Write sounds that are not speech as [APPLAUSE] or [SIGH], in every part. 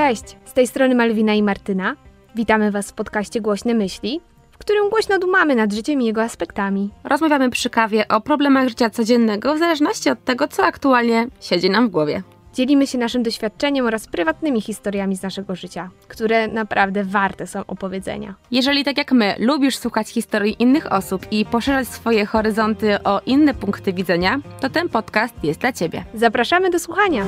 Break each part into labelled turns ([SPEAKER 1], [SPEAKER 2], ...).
[SPEAKER 1] Cześć, z tej strony Malwina i Martyna. Witamy Was w podcaście Głośne Myśli, w którym głośno dumamy nad życiem i jego aspektami.
[SPEAKER 2] Rozmawiamy przy kawie o problemach życia codziennego w zależności od tego, co aktualnie siedzi nam w głowie.
[SPEAKER 1] Dzielimy się naszym doświadczeniem oraz prywatnymi historiami z naszego życia, które naprawdę warte są opowiedzenia.
[SPEAKER 2] Jeżeli tak jak my lubisz słuchać historii innych osób i poszerzać swoje horyzonty o inne punkty widzenia, to ten podcast jest dla Ciebie.
[SPEAKER 1] Zapraszamy do słuchania!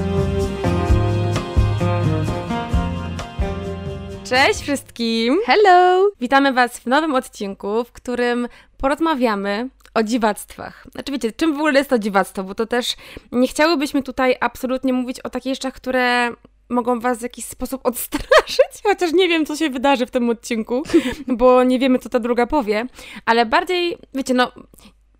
[SPEAKER 2] Cześć wszystkim!
[SPEAKER 1] Hello!
[SPEAKER 2] Witamy Was w nowym odcinku, w którym porozmawiamy o dziwactwach. Znaczy wiecie, czym w ogóle jest to dziwactwo, bo to też nie chciałybyśmy tutaj absolutnie mówić o takich rzeczach, które mogą Was w jakiś sposób [LAUGHS] odstraszyć, chociaż nie wiem, co się wydarzy w tym odcinku, bo nie wiemy, co ta druga powie, ale bardziej, wiecie, no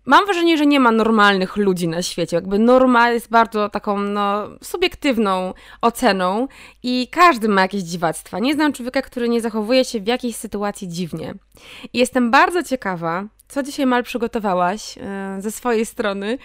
[SPEAKER 2] Mam wrażenie, że nie ma normalnych ludzi na świecie. Jakby norma jest bardzo taką no, subiektywną oceną i każdy ma jakieś dziwactwa. Nie znam człowieka, który nie zachowuje się w jakiejś sytuacji dziwnie. I jestem bardzo ciekawa, co dzisiaj mal przygotowałaś e, ze swojej strony,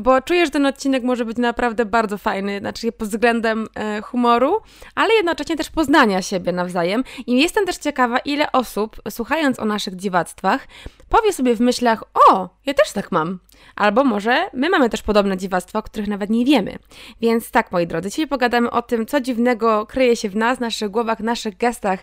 [SPEAKER 2] bo czuję, że ten odcinek może być naprawdę bardzo fajny, znaczy pod względem e, humoru, ale jednocześnie też poznania siebie nawzajem. I jestem też ciekawa, ile osób, słuchając o naszych dziwactwach, powie sobie w myślach: O, ja też tak mam. Albo może my mamy też podobne dziwactwa, o których nawet nie wiemy. Więc tak, moi drodzy, dzisiaj pogadamy o tym, co dziwnego kryje się w nas, naszych głowach, naszych gestach,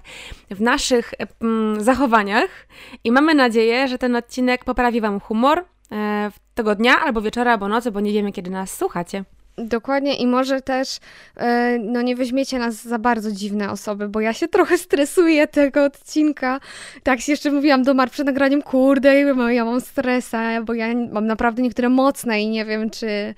[SPEAKER 2] w naszych mm, zachowaniach. I mamy nadzieję, że ten odcinek poprawi Wam humor e, tego dnia, albo wieczora, albo nocy, bo nie wiemy, kiedy nas słuchacie.
[SPEAKER 1] Dokładnie i może też e, no nie weźmiecie nas za bardzo dziwne osoby, bo ja się trochę stresuję tego odcinka. Tak się jeszcze mówiłam do Mar przed nagraniem, kurde, ja mam stresa, bo ja mam naprawdę niektóre mocne i nie wiem, czy,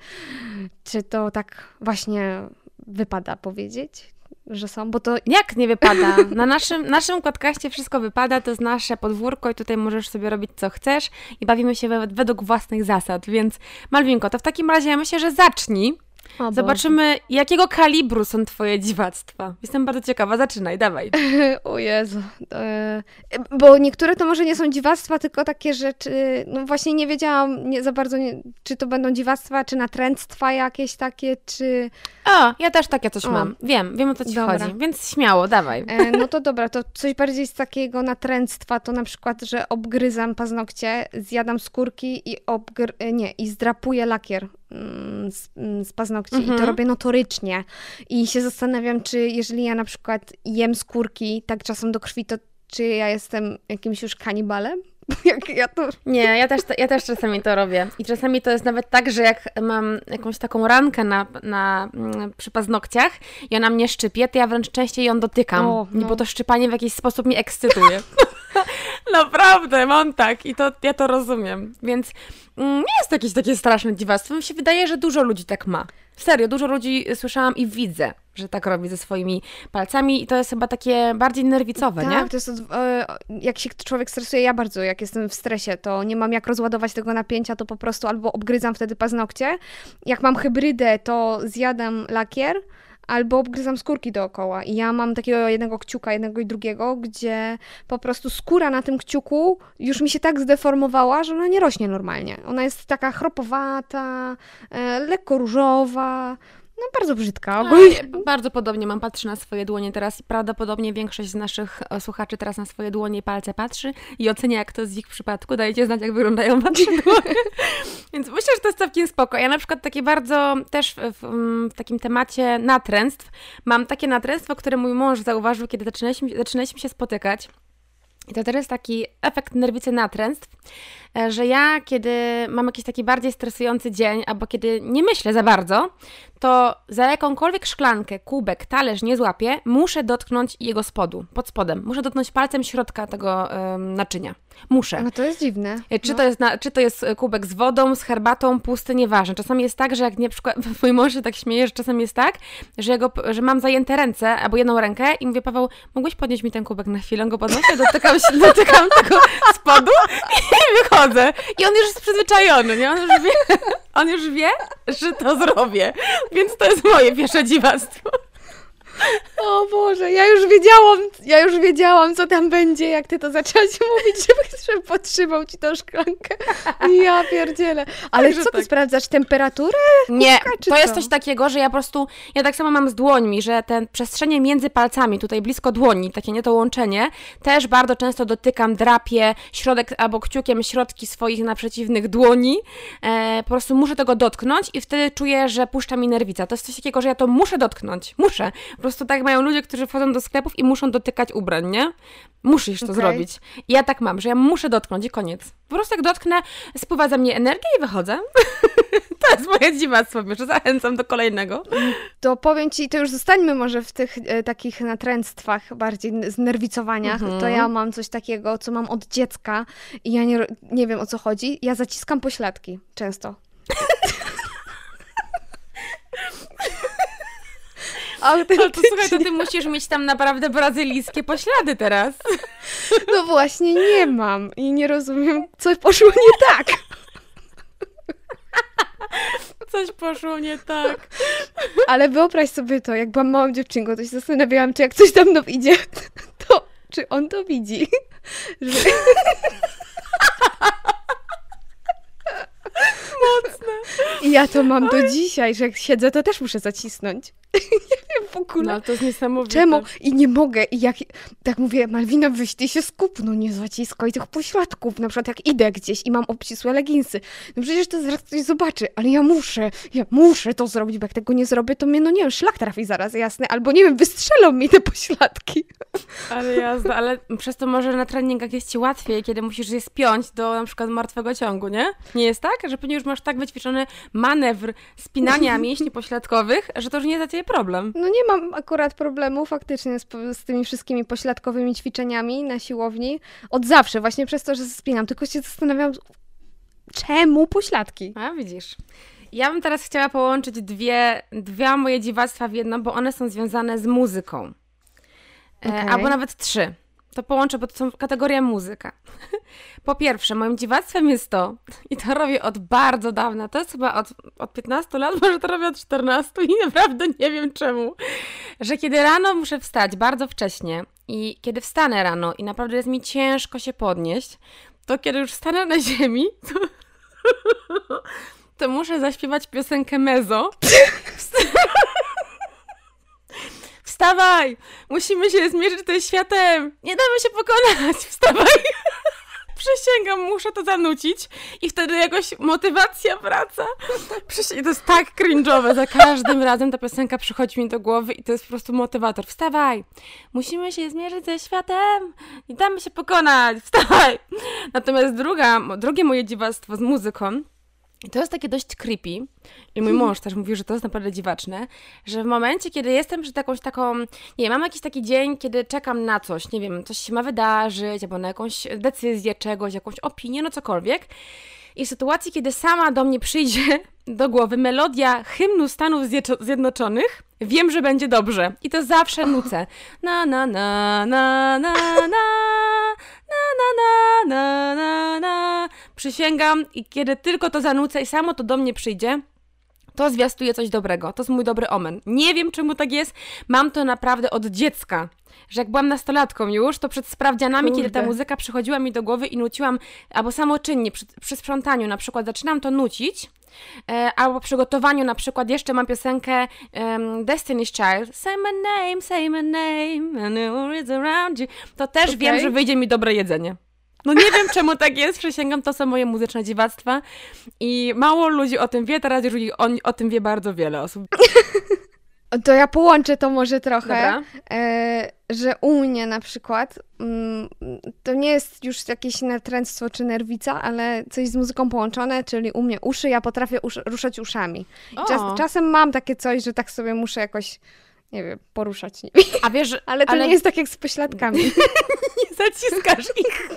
[SPEAKER 1] czy to tak właśnie wypada powiedzieć że są, bo to...
[SPEAKER 2] Jak nie wypada? Na naszym, naszym podcaście wszystko wypada, to jest nasze podwórko i tutaj możesz sobie robić co chcesz i bawimy się według własnych zasad, więc Malwinko, to w takim razie ja myślę, że zacznij o Zobaczymy, jakiego kalibru są twoje dziwactwa. Jestem bardzo ciekawa. Zaczynaj, dawaj. [LAUGHS]
[SPEAKER 1] o Jezu. E, bo niektóre to może nie są dziwactwa, tylko takie rzeczy... No właśnie nie wiedziałam nie za bardzo, nie, czy to będą dziwactwa, czy natręctwa jakieś takie, czy...
[SPEAKER 2] O, ja też takie coś o. mam. Wiem, wiem o co ci dobra. chodzi. Więc śmiało, dawaj.
[SPEAKER 1] E, no to dobra, to coś bardziej z takiego natręctwa, to na przykład, że obgryzam paznokcie, zjadam skórki i obgr... E, nie, i zdrapuję lakier z, mm, z paznokci mhm. i to mhm. robię notorycznie. I się zastanawiam, czy jeżeli ja na przykład jem skórki tak czasem do krwi, to czy ja jestem jakimś już kanibalem? [LAUGHS] Jak ja to...
[SPEAKER 2] Nie, ja też, ja też czasami to robię. I czasami to jest nawet tak, że jak mam jakąś taką rankę na, na, mm, przy paznokciach i ona mnie szczypie, to ja wręcz częściej ją dotykam, o, no. bo to szczypanie w jakiś sposób mnie ekscytuje. [LAUGHS] [LAUGHS] Naprawdę, mam tak i to, ja to rozumiem. Więc mm, nie jest to jakieś takie straszne dziwactwo. Mi się wydaje, że dużo ludzi tak ma. Serio, dużo ludzi słyszałam i widzę, że tak robi ze swoimi palcami i to jest chyba takie bardziej nerwicowe,
[SPEAKER 1] tak,
[SPEAKER 2] nie?
[SPEAKER 1] Tak, to jest, jak się człowiek stresuje, ja bardzo, jak jestem w stresie, to nie mam jak rozładować tego napięcia, to po prostu albo obgryzam wtedy paznokcie. Jak mam hybrydę, to zjadam lakier, albo obgryzam skórki dookoła. I ja mam takiego jednego kciuka, jednego i drugiego, gdzie po prostu skóra na tym kciuku już mi się tak zdeformowała, że ona nie rośnie normalnie. Ona jest taka chropowata, e, lekko różowa. No bardzo brzydka. Ogólnie.
[SPEAKER 2] bardzo podobnie mam, patrzę na swoje dłonie teraz i prawdopodobnie większość z naszych e, słuchaczy teraz na swoje dłonie i palce patrzy i ocenia, jak to jest w ich przypadku. Dajcie znać, jak wyglądają wasze [LAUGHS] dłonie. Więc myślę, że to jest całkiem spoko. Ja na przykład takie bardzo też w, w, w, takim temacie natręstw mam takie natręstwo, które mój mąż zauważył, kiedy zaczynaliśmy, zaczynaliśmy się spotykać. I to też jest taki efekt nerwicy natręstw, e, że ja, kiedy mam jakiś taki bardziej stresujący dzień, albo kiedy nie myślę za bardzo, to za jakąkolwiek szklankę, kubek, talerz nie złapię, muszę dotknąć jego spodu, pod spodem. Muszę dotknąć palcem środka tego um, naczynia. Muszę.
[SPEAKER 1] No to jest dziwne.
[SPEAKER 2] E, czy, no. to jest na, czy to jest e, kubek z wodą, z herbatą, pusty, nieważne. Czasami jest tak, że jak nie przykład, [LAUGHS] mój mąż się tak śmieje, że czasami jest tak, że, jego, że mam zajęte ręce albo jedną rękę i mówię, Paweł, mogłeś podnieść mi ten kubek na chwilę, go podnoszę, dotykam, się, [LAUGHS] dotykam tego spodu i [LAUGHS] wychodzę. I on już jest przyzwyczajony, nie? On już wie, on już wie że to zrobię. Więc to jest moje pierwsze dziwactwo.
[SPEAKER 1] O Boże, ja już wiedziałam, ja już wiedziałam, co tam będzie, jak ty to zaczęłaś [LAUGHS] mówić, żeby, podtrzymał ci tą szklankę. Ja pierdzielę. Ale
[SPEAKER 2] Także
[SPEAKER 1] co ty
[SPEAKER 2] tak.
[SPEAKER 1] sprawdzasz, temperaturę?
[SPEAKER 2] Nie, to jest
[SPEAKER 1] co?
[SPEAKER 2] coś takiego, że ja po prostu, ja tak samo mam z dłońmi, że te przestrzenie między palcami, tutaj blisko dłoni, takie nie to łączenie, też bardzo często dotykam, drapię środek albo kciukiem środki swoich naprzeciwnych dłoni. E, po prostu muszę tego dotknąć i wtedy czuję, że puszcza mi nerwica. To jest coś takiego, że ja to muszę dotknąć. Muszę. Po prostu tak mają ludzie, którzy wchodzą do sklepów i muszą dotykać ubrań, nie? Musisz to
[SPEAKER 1] Okej.
[SPEAKER 2] zrobić. I ja tak mam, że ja muszę dotknąć i koniec. Po prostu jak dotknę, spływa ze mnie energia i wychodzę. [LAUGHS] to jest moje dziwactwo, wiesz, zachęcam do kolejnego.
[SPEAKER 1] To powiem ci, to już zostańmy może w tych e, takich natręctwach, bardziej znerwicowaniach.
[SPEAKER 2] Mhm.
[SPEAKER 1] To ja mam coś takiego, co mam od dziecka i ja nie, nie wiem o co chodzi. Ja zaciskam pośladki często.
[SPEAKER 2] Ale to słuchaj, to ty musisz mieć tam naprawdę brazylijskie poślady teraz.
[SPEAKER 1] No właśnie nie mam i nie rozumiem, co poszło nie tak.
[SPEAKER 2] Coś poszło nie tak.
[SPEAKER 1] Ale wyobraź sobie to, jak byłam małą dziewczynką, to się zastanawiałam, czy jak coś tam mną idzie, to czy on to widzi. Że...
[SPEAKER 2] Mocne.
[SPEAKER 1] I ja to mam do dzisiaj, że jak siedzę, to też muszę zacisnąć. Nie wiem w ogóle.
[SPEAKER 2] No to jest niesamowite.
[SPEAKER 1] Czemu? I nie mogę. I jak tak mówię, Malwina, wyjść ty się skup, no nie zaciskaj tych pośladków. Na przykład jak idę gdzieś i mam obcisłe leginsy. No przecież to zaraz ktoś zobaczy, ale ja muszę, ja muszę to zrobić, bo jak tego nie zrobię, to mnie, no nie wiem, szlak trafi zaraz, jasne, albo nie wiem, wystrzelą mi te pośladki.
[SPEAKER 2] Ale jazda, ale przez to może na treningach jest ci łatwiej, kiedy musisz je spiąć do na przykład martwego ciągu, nie? Nie jest tak? Że pewnie już masz tak wyćwiczony manewr spinania mięśni pośladkowych, że to już nie jest dla problem.
[SPEAKER 1] No nie mam akurat problemu faktycznie z, z tymi wszystkimi pośladkowymi ćwiczeniami na siłowni. Od zawsze, właśnie przez to, że spinam. Tylko się zastanawiam, czemu pośladki?
[SPEAKER 2] A widzisz. Ja bym teraz chciała połączyć dwie, dwie moje dziwactwa w jedno, bo one są związane z muzyką. E,
[SPEAKER 1] Okej.
[SPEAKER 2] albo nawet trzy. To połączę, bo to są kategoria muzyka. Po pierwsze, moim dziwactwem jest to, i to robię od bardzo dawna, to jest chyba od, od 15 lat, może to robię od 14 i naprawdę nie wiem czemu, że kiedy rano muszę wstać bardzo wcześnie i kiedy wstanę rano i naprawdę jest mi ciężko się podnieść, to kiedy już stanę na ziemi, to, [LAUGHS] to muszę zaśpiewać piosenkę Mezo. [LAUGHS] Wstawaj! Musimy się zmierzyć ze światem! Nie damy się pokonać! [LAUGHS] Wstawaj! Przysięgam, muszę to zanucić i wtedy jakoś motywacja wraca. Przysię- to jest tak cringe'owe. Za każdym razem ta piosenka przychodzi mi do głowy i to jest po prostu motywator. Wstawaj! Musimy się zmierzyć ze światem! Nie damy się pokonać! Wstawaj! Natomiast druga, drugie moje dziwactwo z muzyką i to jest takie dość creepy. I mój mąż też mówi, że to jest naprawdę dziwaczne, że w momencie, kiedy jestem przed jakąś taką, nie wiem, mam jakiś taki dzień, kiedy czekam na coś, nie wiem, coś się ma wydarzyć, albo na jakąś decyzję czegoś, jakąś opinię, no cokolwiek. I w sytuacji, kiedy sama do mnie przyjdzie [LAUGHS] do głowy melodia hymnu Stanów Zjedno- Zjednoczonych, wiem, że będzie dobrze. I to zawsze nucę. Na, na, na, na, na, na, na, na, na, na, na, na. Przysięgam i kiedy tylko to zanucę i samo to do mnie przyjdzie, to zwiastuje coś dobrego. To jest mój dobry omen. Nie wiem, czemu tak jest. Mam to naprawdę od dziecka. Że jak byłam nastolatką już, to przed sprawdzianami, kiedy ta
[SPEAKER 1] Kurde.
[SPEAKER 2] muzyka przychodziła mi do głowy i nuciłam, albo samoczynnie przy, przy sprzątaniu na przykład zaczynam to nucić, e, albo przy gotowaniu na przykład jeszcze mam piosenkę Destiny's Child, say my name, say my name, and is around you. To też
[SPEAKER 1] Okej.
[SPEAKER 2] wiem, że wyjdzie mi dobre jedzenie. No nie wiem, czemu tak jest, przysięgam, to są moje muzyczne dziwactwa i mało ludzi o tym wie, teraz już o, o tym wie bardzo wiele osób.
[SPEAKER 1] To ja połączę to może trochę, e, że u mnie na przykład, mm, to nie jest już jakieś natręctwo czy nerwica, ale coś z muzyką połączone, czyli u mnie uszy, ja potrafię usz, ruszać uszami. Czas, czasem mam takie coś, że tak sobie muszę jakoś, nie wiem, poruszać nimi.
[SPEAKER 2] A wiesz, [LAUGHS]
[SPEAKER 1] Ale to nie jest tak jak z pośladkami. [LAUGHS]
[SPEAKER 2] nie zaciskasz ich.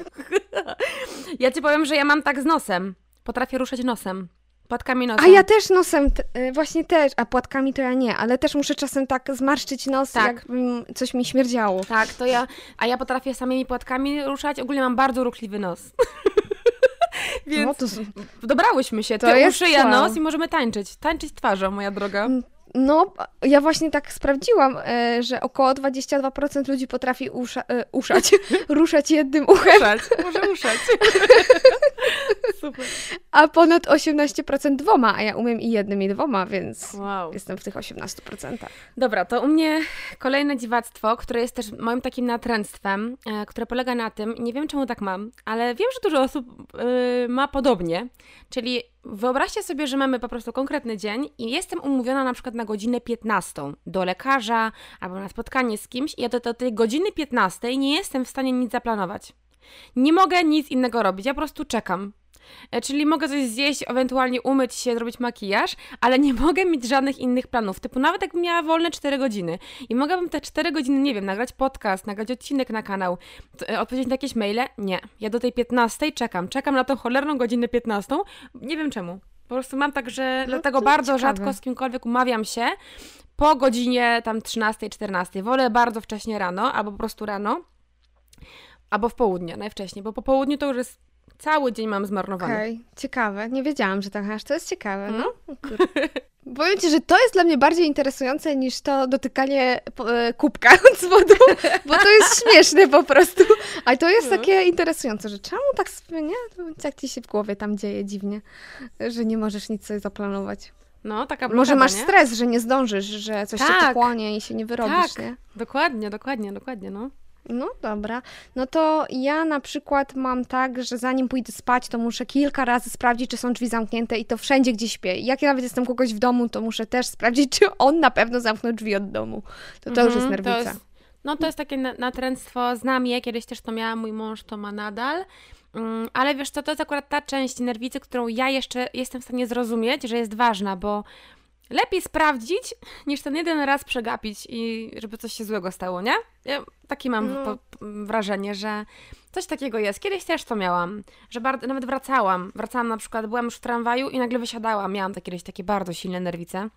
[SPEAKER 2] [LAUGHS] ja ci powiem, że ja mam tak z nosem. Potrafię ruszać nosem. Płatkami nosem.
[SPEAKER 1] A ja też nosem, y, właśnie też, a płatkami to ja nie, ale też muszę czasem tak zmarszczyć nos,
[SPEAKER 2] Tak.
[SPEAKER 1] jakby coś mi śmierdziało.
[SPEAKER 2] Tak, to ja, a ja potrafię samymi płatkami ruszać. Ogólnie mam bardzo ruchliwy nos. Więc
[SPEAKER 1] No to,
[SPEAKER 2] dobrałyśmy się.
[SPEAKER 1] To
[SPEAKER 2] Ty
[SPEAKER 1] jest
[SPEAKER 2] uszy, ja nos i możemy tańczyć. Tańczyć twarzą, moja droga.
[SPEAKER 1] No, ja właśnie tak sprawdziłam, e, że około 22% ludzi potrafi usza, e, uszać, [LAUGHS] ruszać jednym uchem.
[SPEAKER 2] Uszać, może uszać. [LAUGHS]
[SPEAKER 1] Super. A ponad 18% dwoma, a ja umiem i jednym, i dwoma, więc
[SPEAKER 2] wow.
[SPEAKER 1] jestem w tych 18%.
[SPEAKER 2] Dobra, to u mnie kolejne dziwactwo, które jest też moim takim natręctwem, e, które polega na tym, nie wiem czemu tak mam, ale wiem, że dużo osób ma podobnie, czyli Wyobraźcie sobie, że mamy po prostu konkretny dzień i jestem umówiona na przykład na godzinę 15 do lekarza albo na spotkanie z kimś i ja do, do tej godziny 15 nie jestem w stanie nic zaplanować. Nie mogę nic innego robić, ja po prostu czekam. E, czyli mogę coś zjeść, ewentualnie umyć się, zrobić makijaż, ale nie [LAUGHS] mogę mieć żadnych innych planów. Typu nawet jakbym miała wolne 4 godziny i mogłabym te 4 godziny, nie wiem, nagrać podcast, nagrać odcinek na kanał, e, odpowiedzieć na jakieś maile. Nie. Ja do tej 15 czekam. Czekam na tą cholerną godzinę 15. Nie wiem czemu. Po prostu mam tak, że no, dlatego bardzo ciekawe. rzadko z kimkolwiek umawiam się po godzinie tam 13, 14. Wolę bardzo wcześnie rano, albo po prostu rano, albo w południe najwcześniej, bo po południu to już jest Cały dzień mam zmarnowany.
[SPEAKER 1] Okej, okay. ciekawe. Nie wiedziałam, że tak aż to jest ciekawe, no. Mm. [LAUGHS] Powiem Ci, że to jest dla mnie bardziej interesujące niż to dotykanie e, kubka [LAUGHS] z wodą, bo to jest [LAUGHS] śmieszne po prostu. A to jest no. takie interesujące, że czemu tak sobie, nie? Jak Ci się w głowie tam dzieje dziwnie, że nie możesz nic sobie zaplanować.
[SPEAKER 2] No, taka
[SPEAKER 1] blokada, Może masz
[SPEAKER 2] nie?
[SPEAKER 1] stres, że nie zdążysz, że coś tak. się płonie i się nie wyrobisz,
[SPEAKER 2] tak.
[SPEAKER 1] nie?
[SPEAKER 2] Dokładnie, dokładnie, dokładnie, no.
[SPEAKER 1] No dobra. No to ja na przykład mam tak, że zanim pójdę spać, to muszę kilka razy sprawdzić, czy są drzwi zamknięte i to wszędzie, gdzie śpię. Jak ja nawet jestem kogoś w domu, to muszę też sprawdzić, [LAUGHS] czy on na pewno zamknął drzwi od domu. To to już jest mhm, nerwica. Jest,
[SPEAKER 2] no to jest takie natręctwo, znam je, kiedyś też to miałam, mój mąż to ma nadal. Mm, ale wiesz co, to jest akurat ta część nerwicy, którą ja jeszcze jestem w stanie zrozumieć, że jest ważna, bo lepiej sprawdzić, niż ten jeden raz przegapić i żeby coś się złego stało, nie? Ja takie mam no. wrażenie, że coś takiego jest. Kiedyś też to miałam, że bardzo, nawet wracałam. Wracałam na przykład, byłam już w tramwaju i nagle wysiadałam. Miałam to kiedyś takie bardzo silne nerwice.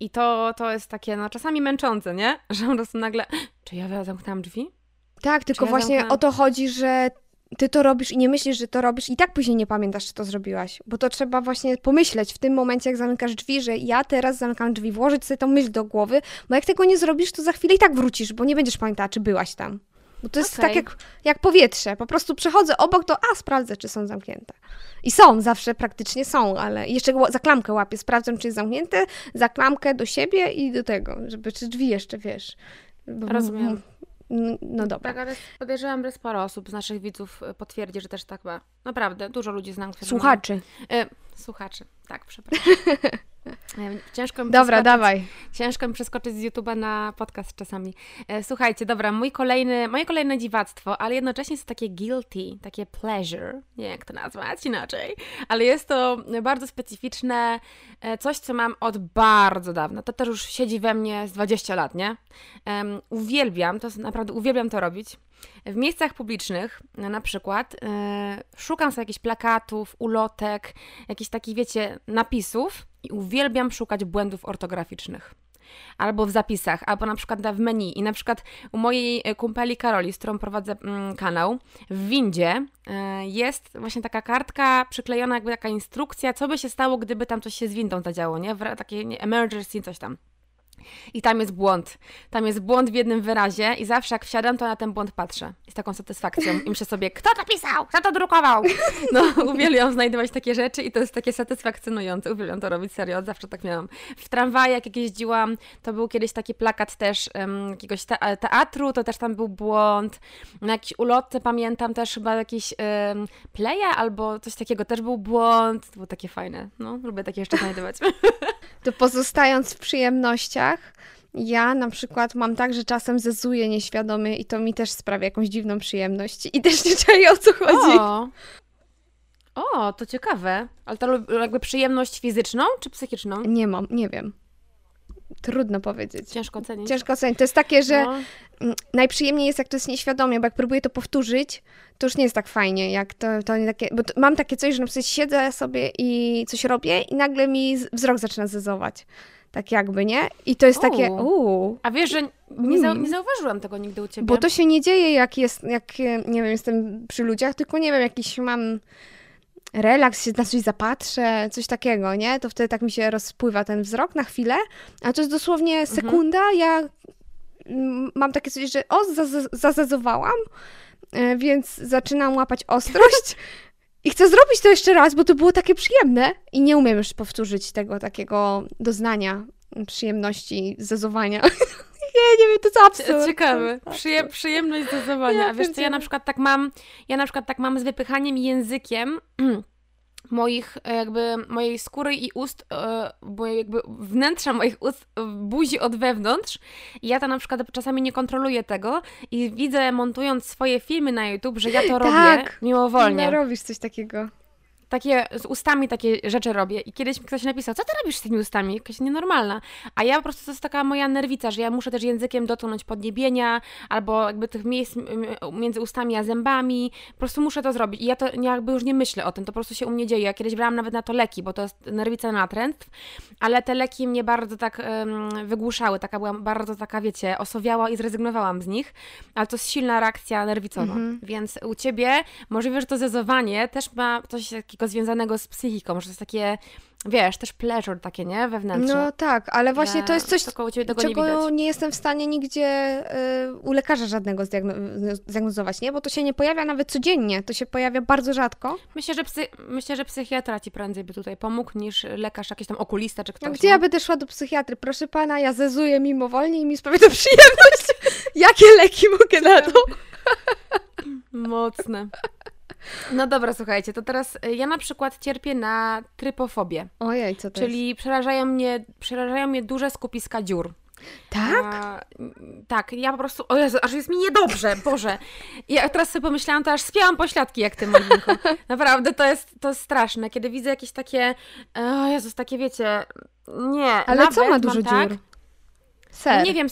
[SPEAKER 2] I to, to jest takie, no czasami męczące, nie? [LAUGHS] Że po prostu nagle, czy ja zamknęłam drzwi?
[SPEAKER 1] Tak, tylko ja właśnie zamknęłam? o to chodzi, że ty to robisz i nie myślisz, że to robisz i tak później nie pamiętasz, czy to zrobiłaś. Bo to trzeba właśnie pomyśleć w tym momencie, jak zamykasz drzwi, że ja teraz zamykam drzwi, włożyć sobie tą myśl do głowy, bo jak tego nie zrobisz, to za chwilę i tak wrócisz, bo nie będziesz pamiętała, czy byłaś tam. Bo to jest okay. tak jak, jak powietrze. Po prostu przechodzę obok, to a, sprawdzę, czy są zamknięte. I są, zawsze praktycznie są, ale jeszcze za klamkę łapię, sprawdzam, czy jest zamknięte, za klamkę do siebie i do tego, żeby, czy drzwi jeszcze, wiesz.
[SPEAKER 2] Rozumiem.
[SPEAKER 1] No dobra.
[SPEAKER 2] Tak, ale podejrzewam, że sporo osób z naszych widzów potwierdzi, że też tak ma. Naprawdę, dużo ludzi znam.
[SPEAKER 1] Słuchaczy.
[SPEAKER 2] E, słuchaczy, tak, przepraszam. [LAUGHS] Ciężko mi
[SPEAKER 1] dobra, dawaj.
[SPEAKER 2] Ciężko mi przeskoczyć z YouTube'a na podcast czasami. E, słuchajcie, dobra, mój kolejny, moje kolejne dziwactwo, ale jednocześnie jest takie guilty, takie pleasure, nie jak to nazwać inaczej, ale jest to bardzo specyficzne, e, coś co mam od bardzo dawna. To też już siedzi we mnie z 20 lat, nie? Um, uwielbiam, to naprawdę uwielbiam to robić. W miejscach publicznych, na przykład, yy, szukam sobie jakichś plakatów, ulotek, jakichś takich, wiecie, napisów i uwielbiam szukać błędów ortograficznych. Albo w zapisach, albo na przykład w menu. I na przykład u mojej e, kumpeli Karoli, z którą prowadzę mm, kanał, w windzie jest właśnie taka kartka przyklejona, jakby taka instrukcja, co by się stało, gdyby tam coś się z windą zadziało, nie? Takie nie, emergency, coś tam. I tam jest błąd. Tam jest błąd w jednym wyrazie i zawsze jak wsiadam, to na ten błąd patrzę. Z taką satysfakcją. I myślę sobie, kto to pisał? Kto to drukował? No, [LAUGHS] uwielbiam znajdować takie rzeczy i to jest takie satysfakcjonujące. Uwielbiam to robić, serio, zawsze tak miałam. W tramwaju, jak jeździłam, to był kiedyś taki plakat też um, jakiegoś te teatru, to też tam był błąd. Na jakiejś ulotce pamiętam też chyba jakiś um, playa albo coś takiego, też był błąd. To było takie fajne. No, lubię takie jeszcze znajdować. [LAUGHS]
[SPEAKER 1] To pozostając w przyjemnościach, ja na przykład mam tak, że czasem zezuję nieświadomie i to mi też sprawia jakąś dziwną przyjemność i też nie czuję o co chodzi.
[SPEAKER 2] O, o to ciekawe. Ale to jakby przyjemność fizyczną czy psychiczną?
[SPEAKER 1] Nie mam, nie wiem. Trudno powiedzieć.
[SPEAKER 2] Ciężko ocenić.
[SPEAKER 1] Ciężko ocenić. To jest takie, że no. najprzyjemniej jest, jak to jest nieświadomie, bo jak próbuję to powtórzyć, to już nie jest tak fajnie, jak to, to nie takie, bo to, mam takie coś, że na przykład siedzę sobie i coś robię i nagle mi wzrok zaczyna zezować. Tak jakby, nie? I to jest takie, uuu.
[SPEAKER 2] A wiesz, że nie, zau nie zauważyłam tego nigdy u ciebie.
[SPEAKER 1] Bo to się nie dzieje, jak jest, jak, nie wiem, jestem przy ludziach, tylko nie wiem, jakiś mam relaks, się na coś zapatrzę, coś takiego, nie? To wtedy tak mi się rozpływa ten wzrok na chwilę, a to jest dosłownie
[SPEAKER 2] Mhm.
[SPEAKER 1] sekunda, ja mm, mam takie coś, że o, zaz- zazazowałam, e, więc zaczynam łapać ostrość [LAUGHS] i chcę zrobić to jeszcze raz, bo to było takie przyjemne i nie umiem już powtórzyć tego takiego doznania przyjemności zazowania. [LAUGHS] nie, nie wiem, to co absurd.
[SPEAKER 2] Ciekawe. Przyje, przyjemność dozowania.
[SPEAKER 1] Ja
[SPEAKER 2] A wiesz co, ja na przykład tak mam, ja na przykład tak mam z wypychaniem językiem [CLEARS THROAT] moich, e, jakby mojej skóry i ust, e, bo jakby wnętrza moich ust, e, buzi od wewnątrz. I ja to na przykład czasami nie kontroluję tego i widzę montując swoje filmy na YouTube, że ja to [LAUGHS] robię
[SPEAKER 1] Tak.
[SPEAKER 2] mimowolnie.
[SPEAKER 1] No, robisz coś takiego.
[SPEAKER 2] Takie z ustami takie rzeczy robię. I kiedyś mi ktoś napisał, co ty robisz z tymi ustami? Jakaś nienormalna. A ja po prostu to jest taka moja nerwica, że ja muszę też językiem dotknąć podniebienia, albo jakby tych miejsc między ustami a zębami. Po prostu muszę to zrobić. I ja to jakby już nie myślę o tym, to po prostu się u mnie dzieje. Ja kiedyś brałam nawet na to leki, bo to jest nerwica natręstw, ale te leki mnie bardzo tak em, wygłuszały. Taka byłam bardzo taka, wiecie, osowiała i zrezygnowałam z nich. Ale to jest silna reakcja nerwicowa. Więc u ciebie możliwe, że to zezowanie też ma coś takiego związanego z psychiką, że to jest takie, wiesz, też pleasure takie, nie? Wewnętrzne.
[SPEAKER 1] No tak, ale właśnie to jest coś,
[SPEAKER 2] nie
[SPEAKER 1] czego
[SPEAKER 2] widać.
[SPEAKER 1] nie, jestem w stanie nigdzie y, u lekarza żadnego zdiagno- zdiagnozować, nie? Bo to się nie pojawia nawet codziennie, to się pojawia bardzo rzadko.
[SPEAKER 2] Myślę, że psy, myślę, że psychiatra ci prędzej by tutaj pomógł niż lekarz, jakiś tam okulista czy ktoś.
[SPEAKER 1] gdzie
[SPEAKER 2] nie?
[SPEAKER 1] ja będę szła do psychiatry? Proszę pana, ja zezuję mimowolnie i mi sprawia to przyjemność. [LAUGHS] Jakie leki mogę na to?
[SPEAKER 2] Mocne. No dobra, słuchajcie, to teraz y, ja na przykład cierpię na trypofobię,
[SPEAKER 1] Ojej, co to
[SPEAKER 2] czyli przerażają mnie, przerażają mnie duże skupiska dziur.
[SPEAKER 1] jest? Tak?
[SPEAKER 2] A, mm, tak, ja po prostu, o Jezu, aż jest mi niedobrze, [LAUGHS] Boże. Ja teraz sobie pomyślałam, to aż spiałam pośladki jak ty, Molinko. [LAUGHS] Naprawdę, to jest, to jest straszne, kiedy widzę jakieś takie, o Jezus, takie wiecie, nie.
[SPEAKER 1] Ale co ma dużo
[SPEAKER 2] tak,
[SPEAKER 1] dziur? Ser.
[SPEAKER 2] Nie wiem,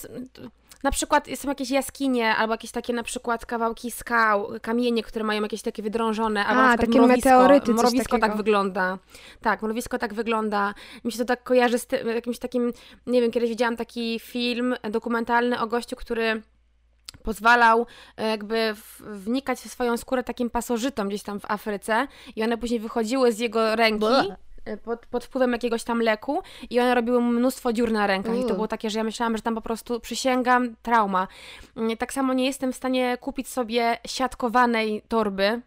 [SPEAKER 2] na przykład są jakieś jaskinie, albo jakieś takie na przykład kawałki skał, kamienie, które mają jakieś takie wydrążone, albo
[SPEAKER 1] A,
[SPEAKER 2] na
[SPEAKER 1] takie
[SPEAKER 2] mrowisko.
[SPEAKER 1] meteoryty,
[SPEAKER 2] Mrowisko tak wygląda. Tak, mrowisko tak wygląda. Mi się to tak kojarzy z tym, jakimś takim, nie wiem, kiedyś widziałam taki film dokumentalny o gościu, który pozwalał e, jakby wnikać w swoją skórę takim pasożytom gdzieś tam w Afryce i one później wychodziły z jego ręki. E, pod, pod wpływem jakiegoś tam leku i one robiły mnóstwo dziur na rękach i to
[SPEAKER 1] U.
[SPEAKER 2] było takie, że ja myślałam, że tam po prostu przysięgam trauma. Mm, Tak samo nie jestem w stanie kupić sobie siatkowanej torby,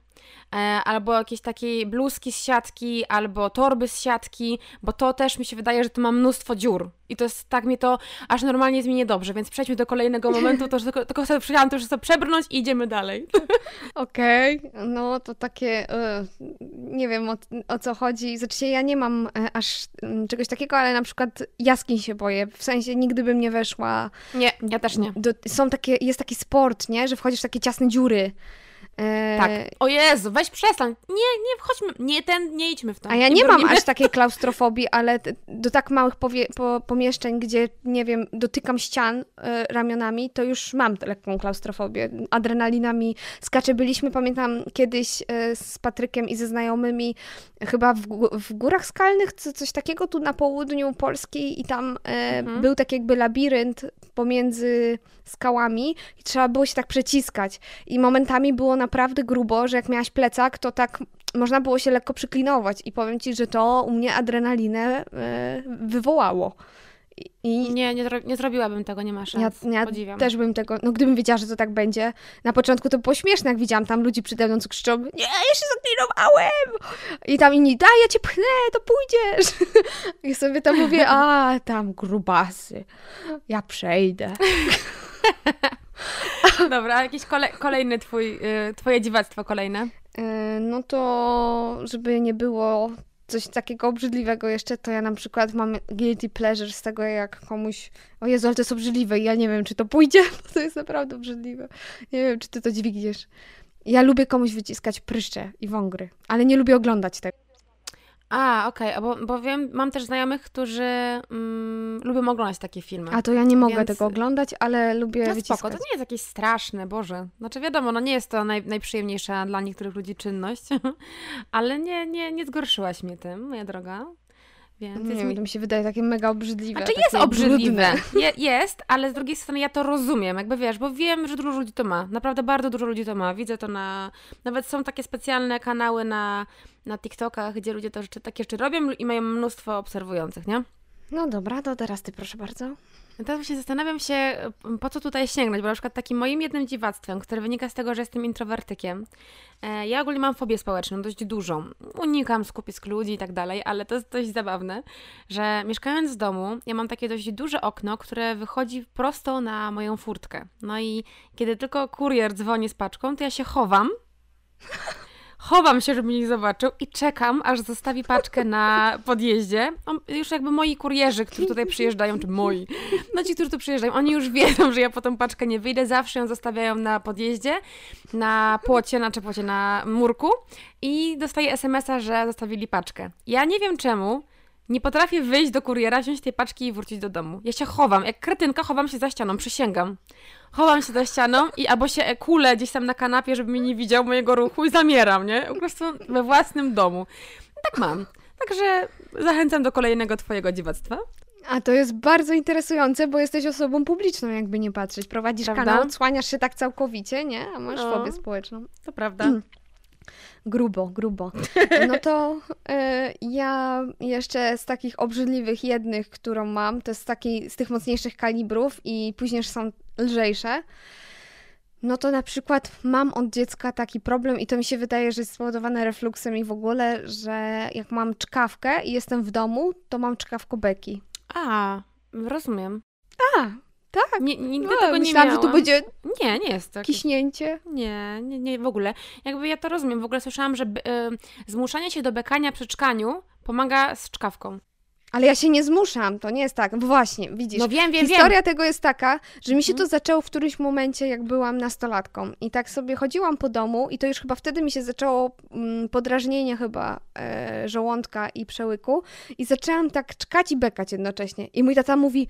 [SPEAKER 2] albo jakiejś takiej bluzki z siatki, albo torby z siatki, bo to też mi się wydaje, że to ma mnóstwo dziur. I to jest tak mnie to aż normalnie jest mi niedobrze, więc przejdźmy do kolejnego momentu, to że tylko, tylko sobie to już sobie przebrnąć i idziemy dalej. [LAUGHS]
[SPEAKER 1] Okej, no to takie, e, nie wiem o, o co chodzi. Znaczy ja nie mam e, aż mm, czegoś takiego, ale na przykład jaskiń się boję. W sensie nigdy bym nie weszła.
[SPEAKER 2] Nie, ja też nie.
[SPEAKER 1] Do, są takie, jest taki sport, nie? Że wchodzisz w takie ciasne dziury.
[SPEAKER 2] Tak. O Jezu, weź przestań. Nie, nie wchodźmy. Nie, ten, nie idźmy w to.
[SPEAKER 1] A ja nie mam
[SPEAKER 2] brnijmy.
[SPEAKER 1] aż takiej klaustrofobii, ale do tak małych po, pomieszczeń, gdzie, nie wiem, dotykam ścian e, ramionami, to już mam lekką klaustrofobię. Adrenalina mi skacze. Byliśmy, pamiętam, kiedyś e, z Patrykiem i ze znajomymi chyba w, w Górach Skalnych, co, coś takiego tu na południu Polski i tam e,
[SPEAKER 2] Mhm.
[SPEAKER 1] był tak jakby labirynt pomiędzy skałami i trzeba było się tak przeciskać. I momentami było naprawdę grubo, że jak miałaś plecak, to tak można było się lekko przyklinować i powiem Ci, że to u mnie adrenalinę e, wywołało. I,
[SPEAKER 2] Nie, nie, nie zrobiłabym tego, nie ma
[SPEAKER 1] ja,
[SPEAKER 2] szans.
[SPEAKER 1] ja
[SPEAKER 2] Podziwiam.
[SPEAKER 1] też bym tego, no gdybym wiedziała, że to tak będzie, na początku to było śmieszne, jak widziałam tam ludzi przede mną, co krzyczą, nie, ja się zaklinowałem! I tam inni, daj, ja Cię pchnę, to pójdziesz! [LAUGHS] I sobie tam mówię, a, tam grubasy, ja przejdę. [LAUGHS] [LAUGHS]
[SPEAKER 2] Dobra, a jakiś kole, kolejny twój, y, twoje dziwactwo kolejne.
[SPEAKER 1] E, No to, żeby nie było coś takiego obrzydliwego jeszcze, to ja na przykład mam guilty pleasure z tego, jak komuś, o Jezu, ale to jest obrzydliwe i ja nie wiem, czy to pójdzie, [LAUGHS] bo to jest naprawdę obrzydliwe. Nie wiem, czy ty to dźwigniesz. Ja lubię komuś wyciskać pryszcze i wągry, ale nie lubię oglądać tego.
[SPEAKER 2] A, okej, a bo, bo wiem, mam też znajomych, którzy mm, lubią oglądać takie filmy.
[SPEAKER 1] A to ja nie mogę
[SPEAKER 2] Więc-
[SPEAKER 1] tego oglądać, ale lubię
[SPEAKER 2] no
[SPEAKER 1] wyciskać.
[SPEAKER 2] spoko, to nie jest jakieś straszne, Boże. Znaczy wiadomo, no nie jest to naj, najprzyjemniejsza dla niektórych ludzi czynność, [LAUGHS] ale nie, nie, nie zgorszyłaś mnie tym, moja droga.
[SPEAKER 1] Więc nie wiem, mi... to mi się wydaje takie mega obrzydliwe.
[SPEAKER 2] Znaczy jest obrzydliwe, [LAUGHS] Je, jest, ale z drugiej strony ja to rozumiem, jakby wiesz, bo wiem, że dużo ludzi to ma. Naprawdę bardzo dużo ludzi to ma. Widzę to na... Nawet są takie specjalne kanały na, na TikTokach, gdzie ludzie to rzeczy, takie rzeczy robią i mają mnóstwo obserwujących, nie?
[SPEAKER 1] No dobra, to teraz ty proszę bardzo.
[SPEAKER 2] Teraz właśnie zastanawiam się, po co tutaj sięgnąć, bo na przykład takim moim jednym dziwactwem, które wynika z tego, że jestem introwertykiem. E, ja ogólnie mam fobię społeczną, dość dużą. Unikam skupisk ludzi i tak dalej, ale to jest dość zabawne, że mieszkając w domu, ja mam takie dość duże okno, które wychodzi prosto na moją furtkę. No i kiedy tylko kurier dzwoni z paczką, to ja się chowam chowam się, żeby nie zobaczył i czekam, aż zostawi paczkę na podjeździe. Już jakby moi kurierzy, którzy tutaj przyjeżdżają, czy moi, no ci, którzy tu przyjeżdżają, oni już wiedzą, że ja po tą paczkę nie wyjdę, zawsze ją zostawiają na podjeździe, na płocie, na płocie, na murku i dostaję smsa, że zostawili paczkę. Ja nie wiem czemu, nie potrafię wyjść do kuriera, wziąć tej paczki i wrócić do domu. Ja się chowam, jak kretynka chowam się za ścianą, przysięgam. Chowam się za ścianą i albo się kulę gdzieś tam na kanapie, żeby mnie nie widział mojego ruchu i zamieram, nie? Po prostu we własnym domu. Tak mam. Także zachęcam do kolejnego twojego dziwactwa.
[SPEAKER 1] A to jest bardzo interesujące, bo jesteś osobą publiczną, jakby nie patrzeć. Prowadzisz prawda? kanał, odsłaniasz się tak całkowicie, nie? A masz no, fobię społeczną.
[SPEAKER 2] To prawda. [CLEARS THROAT]
[SPEAKER 1] Grubo, grubo. No to y, ja jeszcze z takich obrzydliwych jednych, którą mam, to jest taki, z tych mocniejszych kalibrów i później są lżejsze. No to na przykład mam od dziecka taki problem i to mi się wydaje, że jest spowodowane refluksem i w ogóle, że jak mam czkawkę i jestem w domu, to mam czkawkobeki.
[SPEAKER 2] A, rozumiem.
[SPEAKER 1] A, tak.
[SPEAKER 2] Nie, nigdy no, tego nie
[SPEAKER 1] myślałam, miałam. że to będzie
[SPEAKER 2] nie, nie jest
[SPEAKER 1] to. Kiśnięcie?
[SPEAKER 2] Nie, nie, nie, w ogóle. Jakby ja to rozumiem. W ogóle słyszałam, że y, zmuszanie się do bekania przy czkaniu pomaga z czkawką.
[SPEAKER 1] Ale ja się nie zmuszam, to nie jest tak. Właśnie, widzisz.
[SPEAKER 2] No wiem, wiem,
[SPEAKER 1] Historia
[SPEAKER 2] wiem.
[SPEAKER 1] tego jest taka, że mi się to mhm. zaczęło w którymś momencie, jak byłam nastolatką. I tak sobie chodziłam po domu i to już chyba wtedy mi się zaczęło mm, podrażnienie chyba e, żołądka i przełyku. I zaczęłam tak czkać i bekać jednocześnie. I mój tata mówi,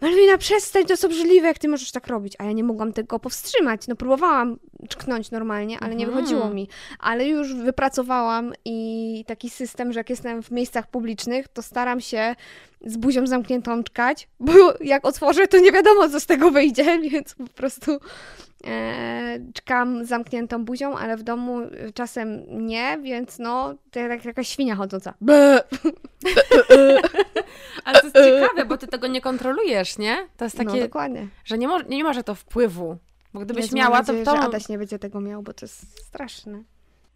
[SPEAKER 1] Malwina, przestań, to jest obrzydliwe, jak ty możesz tak robić. A ja nie mogłam tego powstrzymać. No próbowałam czknąć normalnie, ale nie mhm. wychodziło mi. Ale już wypracowałam i taki system, że jak jestem w miejscach publicznych, to staram się z buzią zamkniętą czkać, bo jak otworzę, to nie wiadomo, co z tego wyjdzie, [LAUGHS] więc po prostu e, czkam zamkniętą buzią, ale w domu czasem nie, więc no, to jak jakaś świnia chodząca.
[SPEAKER 2] Ale to jest ciekawe, bo ty tego nie kontrolujesz, nie? To jest no, takie,
[SPEAKER 1] no, dokładnie.
[SPEAKER 2] że nie, mo nie ma, że to wpływu. Bo gdybyś Jezu, miała, nadzieję, to...
[SPEAKER 1] to... że Adaś nie będzie tego miał, bo to jest straszne.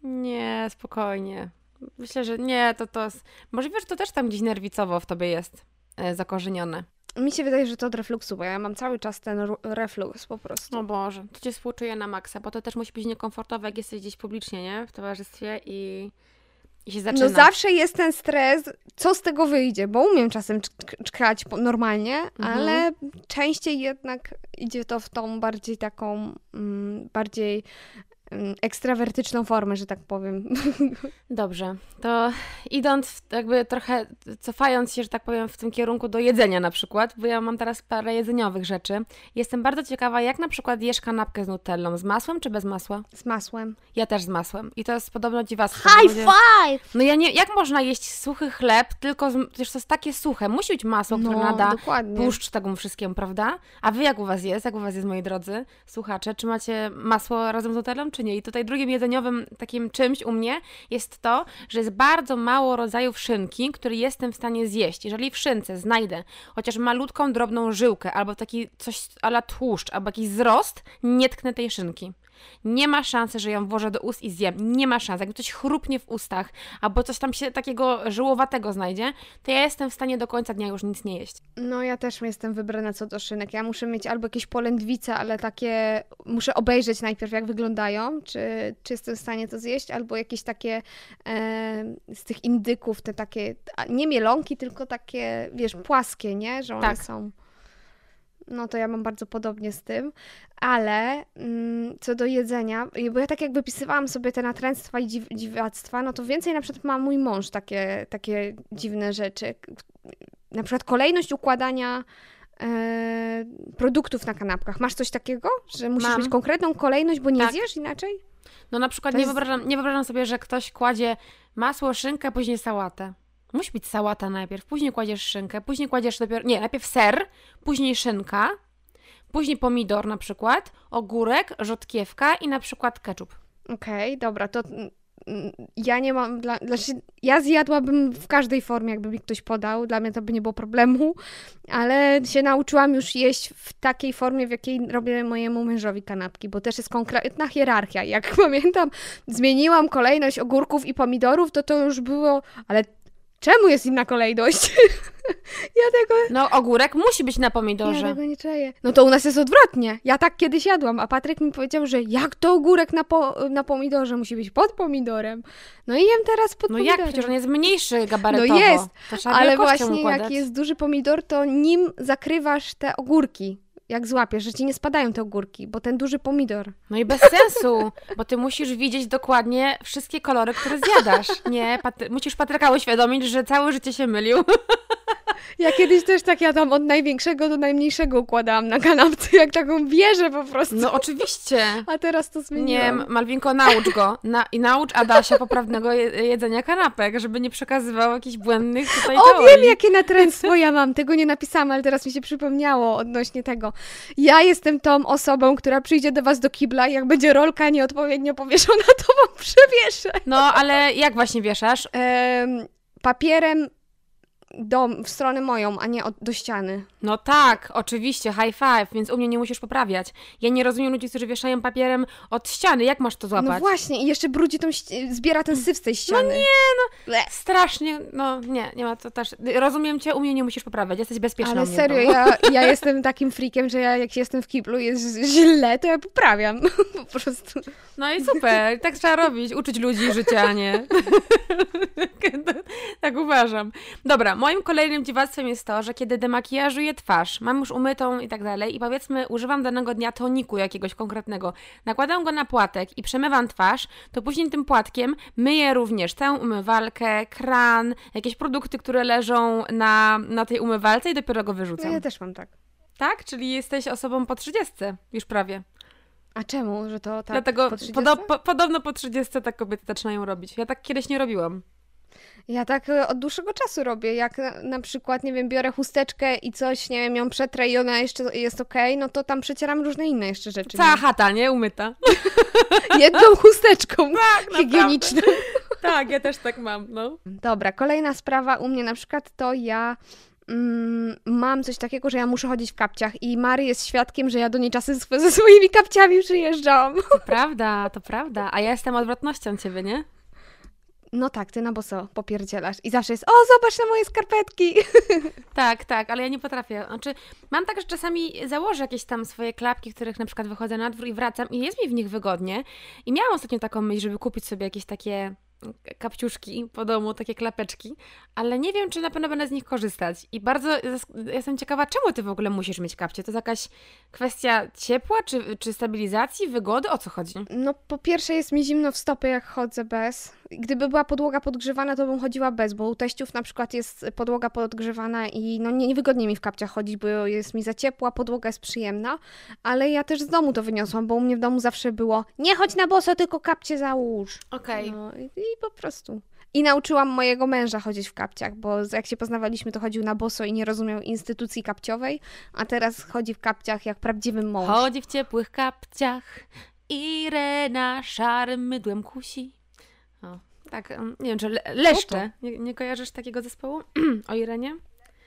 [SPEAKER 2] Nie, spokojnie. Myślę, że nie, to to jest... Możliwe, że to też tam gdzieś nerwicowo w tobie jest e, zakorzenione.
[SPEAKER 1] Mi się wydaje, że to od refluksu, bo ja mam cały czas ten reflux po prostu.
[SPEAKER 2] O Boże, to cię współczuję na maksa, bo to też musi być niekomfortowe, jak jesteś gdzieś publicznie, nie? W towarzystwie i i się zaczyna.
[SPEAKER 1] No zawsze jest ten stres, co z tego wyjdzie, bo umiem czasem czkać normalnie, mhm. ale częściej jednak idzie to w tą bardziej taką, mm, bardziej ekstrawertyczną formę, że tak powiem. [LAUGHS]
[SPEAKER 2] Dobrze, to idąc jakby trochę, cofając się, że tak powiem, w tym kierunku do jedzenia na przykład, bo ja mam teraz parę jedzeniowych rzeczy. Jestem bardzo ciekawa, jak na przykład jesz kanapkę z nutellą, z masłem czy bez masła?
[SPEAKER 1] Z masłem.
[SPEAKER 2] Ja też z masłem i to jest podobno dziwactwo.
[SPEAKER 1] High five!
[SPEAKER 2] No ja nie, jak można jeść suchy chleb, tylko, z, przecież to jest takie suche, musi być masło, które no, nada dokładnie. tłuszcz temu wszystkiemu, prawda? A wy jak u was jest, jak u was jest, moi drodzy słuchacze, czy macie masło razem z nutellą, czy I tutaj drugim jedzeniowym takim czymś u mnie jest to, że jest bardzo mało rodzajów szynki, który jestem w stanie zjeść. Jeżeli w szynce znajdę chociaż malutką, drobną żyłkę, albo taki coś ala tłuszcz, albo jakiś wzrost, nie tknę tej szynki. Nie ma szansy, że ją włożę do ust i zjem. Nie ma szans. Jakby coś chrupnie w ustach, albo coś tam się takiego żyłowatego znajdzie, to ja jestem w stanie do końca dnia już nic nie jeść.
[SPEAKER 1] No ja też jestem wybrana co do szynek. Ja muszę mieć albo jakieś polędwice, ale takie muszę obejrzeć najpierw jak wyglądają, czy, czy jestem w stanie to zjeść, albo jakieś takie e, z tych indyków, te takie, nie mielonki, tylko takie, wiesz, płaskie, nie? Że one tak. są no to ja mam bardzo podobnie z tym, ale mm, co do jedzenia, bo ja tak jak wypisywałam sobie te natręctwa i dziw, dziwactwa, no to więcej na przykład ma mój mąż takie, takie dziwne rzeczy. Na przykład kolejność układania e, produktów na kanapkach. Masz coś takiego, że musisz mam. mieć konkretną kolejność, bo nie tak. zjesz inaczej?
[SPEAKER 2] No na przykład nie, jest... wyobrażam, nie wyobrażam sobie, że ktoś kładzie masło, szynkę, później sałatę. Musi być sałata najpierw, później kładziesz szynkę, później kładziesz dopiero, nie, najpierw ser, później szynka, później pomidor na przykład, ogórek, rzodkiewka i na przykład ketchup.
[SPEAKER 1] Okej, dobra, to ja nie mam, dla, znaczy ja zjadłabym w każdej formie, jakby mi ktoś podał, dla mnie to by nie było problemu, ale się nauczyłam już jeść w takiej formie, w jakiej robię mojemu mężowi kanapki, bo też jest konkretna hierarchia. Jak [LAUGHS] pamiętam, zmieniłam kolejność ogórków i pomidorów, to to już było, ale czemu jest inna kolejność? [LAUGHS] ja tego...
[SPEAKER 2] No ogórek musi być na
[SPEAKER 1] Ja
[SPEAKER 2] pomidorze.
[SPEAKER 1] tego nie czuję. No to u nas jest odwrotnie. Ja tak kiedyś jadłam, a Patryk mi powiedział, że jak to ogórek na, po, na pomidorze musi być pod pomidorem. No i jem teraz pod
[SPEAKER 2] No
[SPEAKER 1] pomidorem.
[SPEAKER 2] jak, przecież on jest mniejszy gabarytowo.
[SPEAKER 1] No jest, Ale właśnie jak jest duży pomidor, to nim zakrywasz te ogórki. Jak złapiesz, że ci nie spadają te ogórki, bo ten duży pomidor.
[SPEAKER 2] No i bez sensu, bo ty musisz widzieć dokładnie wszystkie kolory, które zjadasz. Nie, Patry- musisz Patryka uświadomić, że całe życie się mylił.
[SPEAKER 1] Ja kiedyś też tak jadłam od największego do najmniejszego układałam na kanapce, jak taką wieżę po prostu.
[SPEAKER 2] No oczywiście.
[SPEAKER 1] A teraz to
[SPEAKER 2] Nie,
[SPEAKER 1] zmieniłam.
[SPEAKER 2] Malwinko, naucz go. Na, I naucz Adasia poprawnego je, jedzenia kanapek, żeby nie przekazywał jakichś błędnych tutaj
[SPEAKER 1] O,
[SPEAKER 2] teorii.
[SPEAKER 1] wiem, jakie natręctwo ja mam. Tego nie napisałam, ale teraz mi się przypomniało odnośnie tego. Ja jestem tą osobą, która przyjdzie do was do kibla i jak będzie rolka nieodpowiednio powieszona, to wam [LAUGHS] przewieszę.
[SPEAKER 2] No, ale jak właśnie wieszasz?
[SPEAKER 1] Em, papierem do, w stronę moją, a nie od, do ściany.
[SPEAKER 2] No tak, oczywiście, high five, więc u mnie nie musisz poprawiać. Ja nie rozumiem ludzi, którzy wieszają papierem od ściany. Jak masz to
[SPEAKER 1] No
[SPEAKER 2] złapać?
[SPEAKER 1] właśnie, i jeszcze brudzi tą, zbiera ten syf z tej ściany. No nie, no.
[SPEAKER 2] Strasznie, no nie, nie ma to też. Rozumiem cię, u mnie nie musisz poprawiać, jesteś bezpieczna
[SPEAKER 1] Ale serio, ja, ja [LAUGHS] jestem takim freakiem, że ja jak jestem w kiblu jest źle, to ja poprawiam. [LAUGHS] Po prostu.
[SPEAKER 2] No i super, tak trzeba robić, uczyć ludzi życia, a nie. [LAUGHS] tak uważam. Dobra, moim kolejnym dziwactwem jest to, że kiedy demakijażuję twarz, mam już umytą i tak dalej i powiedzmy używam danego dnia toniku jakiegoś konkretnego, nakładam go na płatek i przemywam twarz, to później tym płatkiem myję również całą umywalkę, kran, jakieś produkty, które leżą na, na tej umywalce i dopiero go
[SPEAKER 1] No
[SPEAKER 2] wyrzucam.
[SPEAKER 1] ja też mam tak.
[SPEAKER 2] Tak? Czyli jesteś osobą po 30, już prawie.
[SPEAKER 1] A czemu, że to tak
[SPEAKER 2] Dlatego
[SPEAKER 1] po 30?
[SPEAKER 2] podo- po, podobno po 30 tak kobiety zaczynają robić. Ja tak kiedyś nie robiłam.
[SPEAKER 1] Ja tak e, od dłuższego czasu robię. Jak na, na przykład, nie wiem, biorę chusteczkę i coś, nie wiem, ją przetrę i ona jeszcze jest okej, no to tam przecieram różne inne jeszcze rzeczy.
[SPEAKER 2] Cała chata, nie? Umyta. [LAUGHS]
[SPEAKER 1] Jedną chusteczką [LAUGHS] higieniczną. [LAUGHS]
[SPEAKER 2] tak, ja też tak mam, no.
[SPEAKER 1] Dobra, kolejna sprawa u mnie na przykład to ja mm, mam coś takiego, że ja muszę chodzić w kapciach i Mary jest świadkiem, że ja do niej czasem ze swoimi kapciami przyjeżdżam.
[SPEAKER 2] To prawda, to prawda. A ja jestem odwrotnością ciebie, nie?
[SPEAKER 1] No tak, ty na boso popierdzielasz i zawsze jest, o zobacz na moje skarpetki. [LAUGHS]
[SPEAKER 2] Tak, tak, ale ja nie potrafię. Znaczy, mam tak, że czasami założę jakieś tam swoje klapki, których na przykład wychodzę na dwór i wracam i jest mi w nich wygodnie. I miałam ostatnio taką myśl, żeby kupić sobie jakieś takie kapciuszki po domu, takie klapeczki, ale nie wiem, czy na pewno będę z nich korzystać. I bardzo jestem ciekawa, czemu ty w ogóle musisz mieć kapcie? To jest jakaś kwestia ciepła, czy, czy stabilizacji, wygody? O co chodzi?
[SPEAKER 1] No po pierwsze jest mi zimno w stopy, jak chodzę bez. Gdyby była podłoga podgrzewana, to bym chodziła bez, bo u teściów na przykład jest podłoga podgrzewana i no nie, niewygodnie mi w kapciach chodzić, bo jest mi za ciepła, podłoga jest przyjemna, ale ja też z domu to wyniosłam, bo u mnie w domu zawsze było nie chodź na boso, tylko kapcie załóż.
[SPEAKER 2] Okej.
[SPEAKER 1] No i, i po prostu. I nauczyłam mojego męża chodzić w kapciach, bo jak się poznawaliśmy, to chodził na boso i nie rozumiał instytucji kapciowej, a teraz chodzi w kapciach jak prawdziwy mąż.
[SPEAKER 2] Chodzi w ciepłych kapciach, Irena szarym mydłem kusi. O, tak, nie wiem, czy le- Leszcze. Nie, nie kojarzysz takiego zespołu [CLEARS THROAT] o Irenie?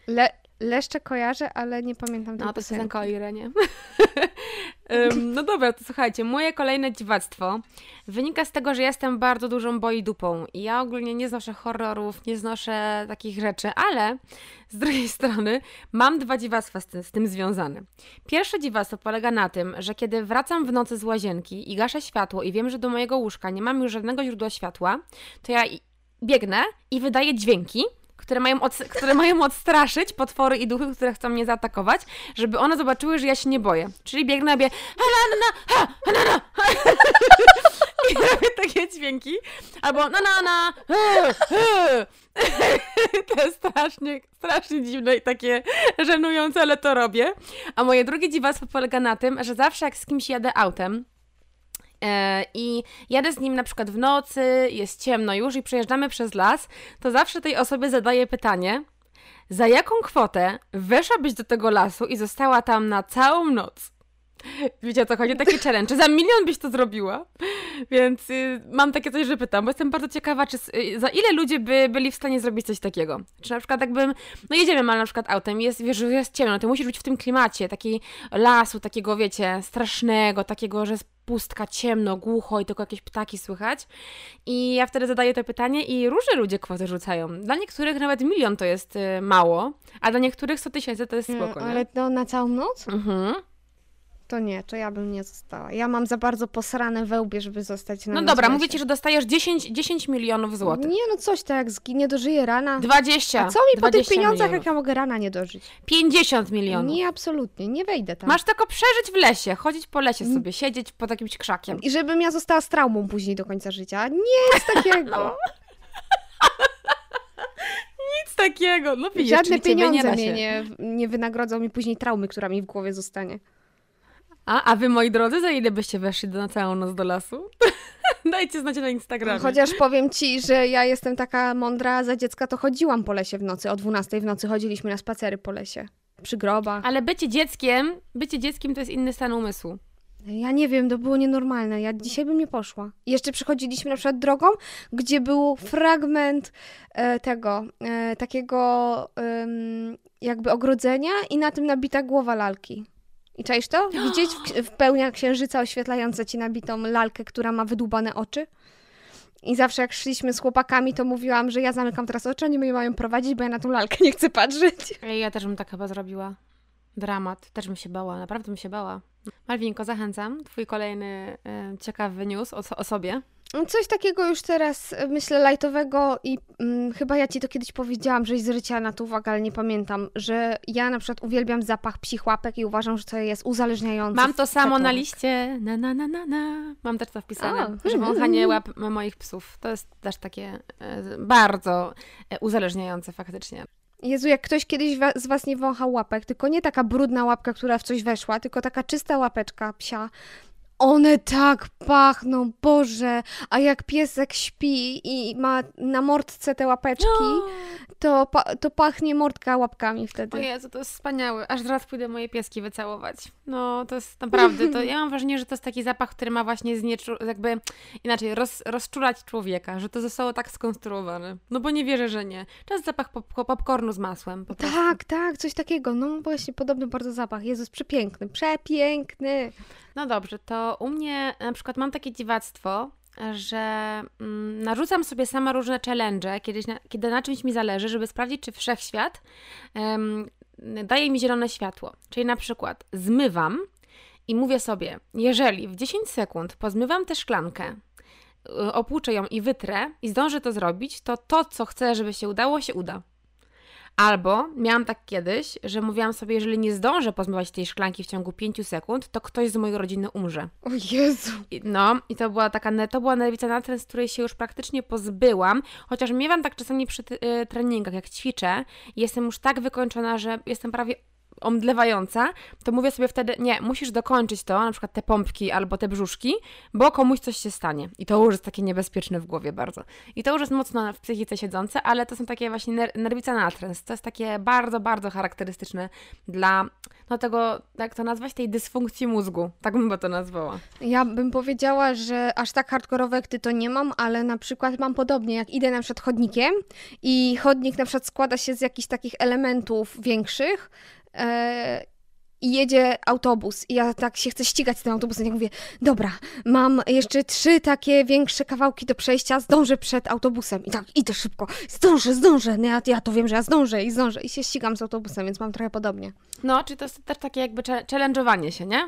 [SPEAKER 1] Le, leszcze kojarzę, ale nie pamiętam tej
[SPEAKER 2] No, to piosenka o Irenie. Em, no dobra, to słuchajcie, moje kolejne dziwactwo wynika z tego, że jestem bardzo dużą boi dupą i ja ogólnie nie znoszę horrorów, nie znoszę takich rzeczy, ale z drugiej strony mam dwa dziwactwa z tym, z tym związane. Pierwsze dziwactwo polega na tym, że kiedy wracam w nocy z łazienki i gaszę światło i wiem, że do mojego łóżka nie mam już żadnego źródła światła, to ja biegnę i wydaję dźwięki, które mają, od, które mają odstraszyć potwory i duchy, które chcą mnie zaatakować, żeby one zobaczyły, że ja się nie boję. Czyli biegnę hanana, ha. I robię takie dźwięki. Albo na na na. To jest strasznie, strasznie dziwne i takie żenujące, ale to robię. A moje drugie dziwactwo polega na tym, że zawsze jak z kimś jadę autem, i jadę z nim na przykład w nocy, jest ciemno już i przejeżdżamy przez las, to zawsze tej osobie zadaję pytanie, za jaką kwotę weszłabyś do tego lasu i została tam na całą noc? Wiecie o co chodzi? Taki challenge. Za milion byś to zrobiła. Więc y, mam takie coś, że pytam, bo jestem bardzo ciekawa, czy y, za ile ludzie by byli w stanie zrobić coś takiego. Czy na przykład jakbym, no jedziemy na przykład autem jest, wiesz, jest ciemno, ty musisz być w tym klimacie, takiej lasu, takiego, wiecie, strasznego, takiego, że jest pustka, ciemno, głucho i tylko jakieś ptaki słychać. I ja wtedy zadaję to pytanie i różne ludzie kwoty rzucają. Dla niektórych nawet milion to jest y, mało, a dla niektórych 100 tysięcy to jest spoko,
[SPEAKER 1] mm, Ale to na całą noc?
[SPEAKER 2] Mhm.
[SPEAKER 1] To nie, to ja bym nie została. Ja mam za bardzo posrane wełbie, żeby zostać na
[SPEAKER 2] No dobra, mówię ci, że dostajesz 10, 10 milionów złotych.
[SPEAKER 1] Nie no, coś tak, jak zginie, dożyję rana.
[SPEAKER 2] 20.
[SPEAKER 1] A co mi po tych
[SPEAKER 2] 20
[SPEAKER 1] pieniądzach, jak
[SPEAKER 2] milionów.
[SPEAKER 1] ja mogę rana nie dożyć?
[SPEAKER 2] 50 milionów.
[SPEAKER 1] Nie, absolutnie, nie wejdę tam.
[SPEAKER 2] Masz tylko przeżyć w lesie, chodzić po lesie sobie, siedzieć pod jakimś krzakiem.
[SPEAKER 1] I żebym ja została z traumą później do końca życia. Nie jest [LAUGHS] takiego.
[SPEAKER 2] No. [LAUGHS] Nic takiego. No widzisz,
[SPEAKER 1] Żadne
[SPEAKER 2] nie
[SPEAKER 1] pieniądze
[SPEAKER 2] da
[SPEAKER 1] mnie nie, nie wynagrodzą mi później traumy, która mi w głowie zostanie.
[SPEAKER 2] A, a wy, moi drodzy, za ile byście weszli na całą noc do lasu? [LAUGHS] Dajcie znać na Instagramie.
[SPEAKER 1] Chociaż powiem ci, że ja jestem taka mądra, za dziecka to chodziłam po lesie w nocy. O 12 w nocy chodziliśmy na spacery po lesie. Przy grobach.
[SPEAKER 2] Ale bycie dzieckiem, bycie dzieckiem to jest inny stan umysłu.
[SPEAKER 1] Ja nie wiem, to było nienormalne. Ja dzisiaj bym nie poszła. Jeszcze przechodziliśmy na przykład drogą, gdzie był fragment e, tego, e, takiego em, jakby ogrodzenia i na tym nabita głowa lalki. I czaisz to? Widzieć w, w księżyca oświetlające ci nabitą lalkę, która ma wydłubane oczy? I zawsze jak szliśmy z chłopakami, to mówiłam, że ja zamykam teraz oczy, oni mnie mają prowadzić, bo ja na tą lalkę nie chcę patrzeć.
[SPEAKER 2] Ej, Ja też bym tak chyba zrobiła. Dramat. Też bym się bała, naprawdę bym się bała. Malwinko, zachęcam. Twój kolejny e, ciekawy news o, o sobie.
[SPEAKER 1] Coś takiego już teraz, e, myślę, lajtowego i mm, chyba ja ci to kiedyś powiedziałam, żeś zwróciła na to uwagę, ale nie pamiętam, że ja na przykład uwielbiam zapach psich łapek i uważam, że to jest uzależniające.
[SPEAKER 2] Mam to samo na liście. Na, na, na, na, na. Mam też to wpisane.
[SPEAKER 1] O,
[SPEAKER 2] że wąchanie
[SPEAKER 1] mm.
[SPEAKER 2] łap moich psów. To jest też takie e, bardzo e, uzależniające faktycznie.
[SPEAKER 1] Jezu, jak ktoś kiedyś wa- z was nie wąchał łapek, tylko nie taka brudna łapka, która w coś weszła, tylko taka czysta łapeczka psia. One tak pachną, Boże! A jak piesek śpi i ma na mordce te łapeczki, to, pa- to pachnie mordka łapkami wtedy.
[SPEAKER 2] O Jezu, to jest wspaniałe. Aż zaraz pójdę moje pieski wycałować. No, to jest naprawdę, to [LAUGHS] ja mam wrażenie, że to jest taki zapach, który ma właśnie znieczu- jakby inaczej, roz, rozczulać człowieka, że to zostało tak skonstruowane. No bo nie wierzę, że nie. To jest zapach pop- popcornu z masłem.
[SPEAKER 1] Tak, tak, coś takiego. No właśnie, podobny bardzo zapach. Jezus, przepiękny, przepiękny.
[SPEAKER 2] No dobrze, to u mnie na przykład mam takie dziwactwo, że mm, narzucam sobie sama różne challenge, kiedyś na, kiedy na czymś mi zależy, żeby sprawdzić, czy wszechświat daje mi zielone światło. Czyli na przykład zmywam i mówię sobie, jeżeli w 10 sekund pozmywam tę szklankę, y, opłuczę ją i wytrę i zdążę to zrobić, to to, co chcę, żeby się udało, się uda. Albo miałam tak kiedyś, że mówiłam sobie, jeżeli nie zdążę pozmywać tej szklanki w ciągu 5 sekund, to ktoś z mojej rodziny umrze.
[SPEAKER 1] O Jezu.
[SPEAKER 2] I- No, i to była taka, to była nerwica natręt, z której się już praktycznie pozbyłam, chociaż miewam tak czasami przy y, treningach, jak ćwiczę jestem już tak wykończona, że jestem prawie omdlewająca, to mówię sobie wtedy, nie, musisz dokończyć to, na przykład te pompki albo te brzuszki, bo komuś coś się stanie. I to już jest takie niebezpieczne w głowie bardzo. I to już jest mocno w psychice siedzące, ale to są takie właśnie ner- nerwica natręt. To jest takie bardzo, bardzo charakterystyczne dla, no tego, jak to nazwać, tej dysfunkcji mózgu. Tak bym to nazwała.
[SPEAKER 1] Ja bym powiedziała, że aż tak hardkorowe jak ty to nie mam, ale na przykład mam podobnie, jak idę na przykład chodnikiem i chodnik na przykład składa się z jakichś takich elementów większych i jedzie autobus i ja tak się chcę ścigać z tym autobusem, jak mówię, dobra, mam jeszcze trzy takie większe kawałki do przejścia, zdążę przed autobusem i tak idę szybko, zdążę, zdążę, no ja, ja to wiem, że ja zdążę i zdążę i się ścigam z autobusem, więc mam trochę podobnie.
[SPEAKER 2] No, czyli to jest też takie jakby challenge'owanie się, nie?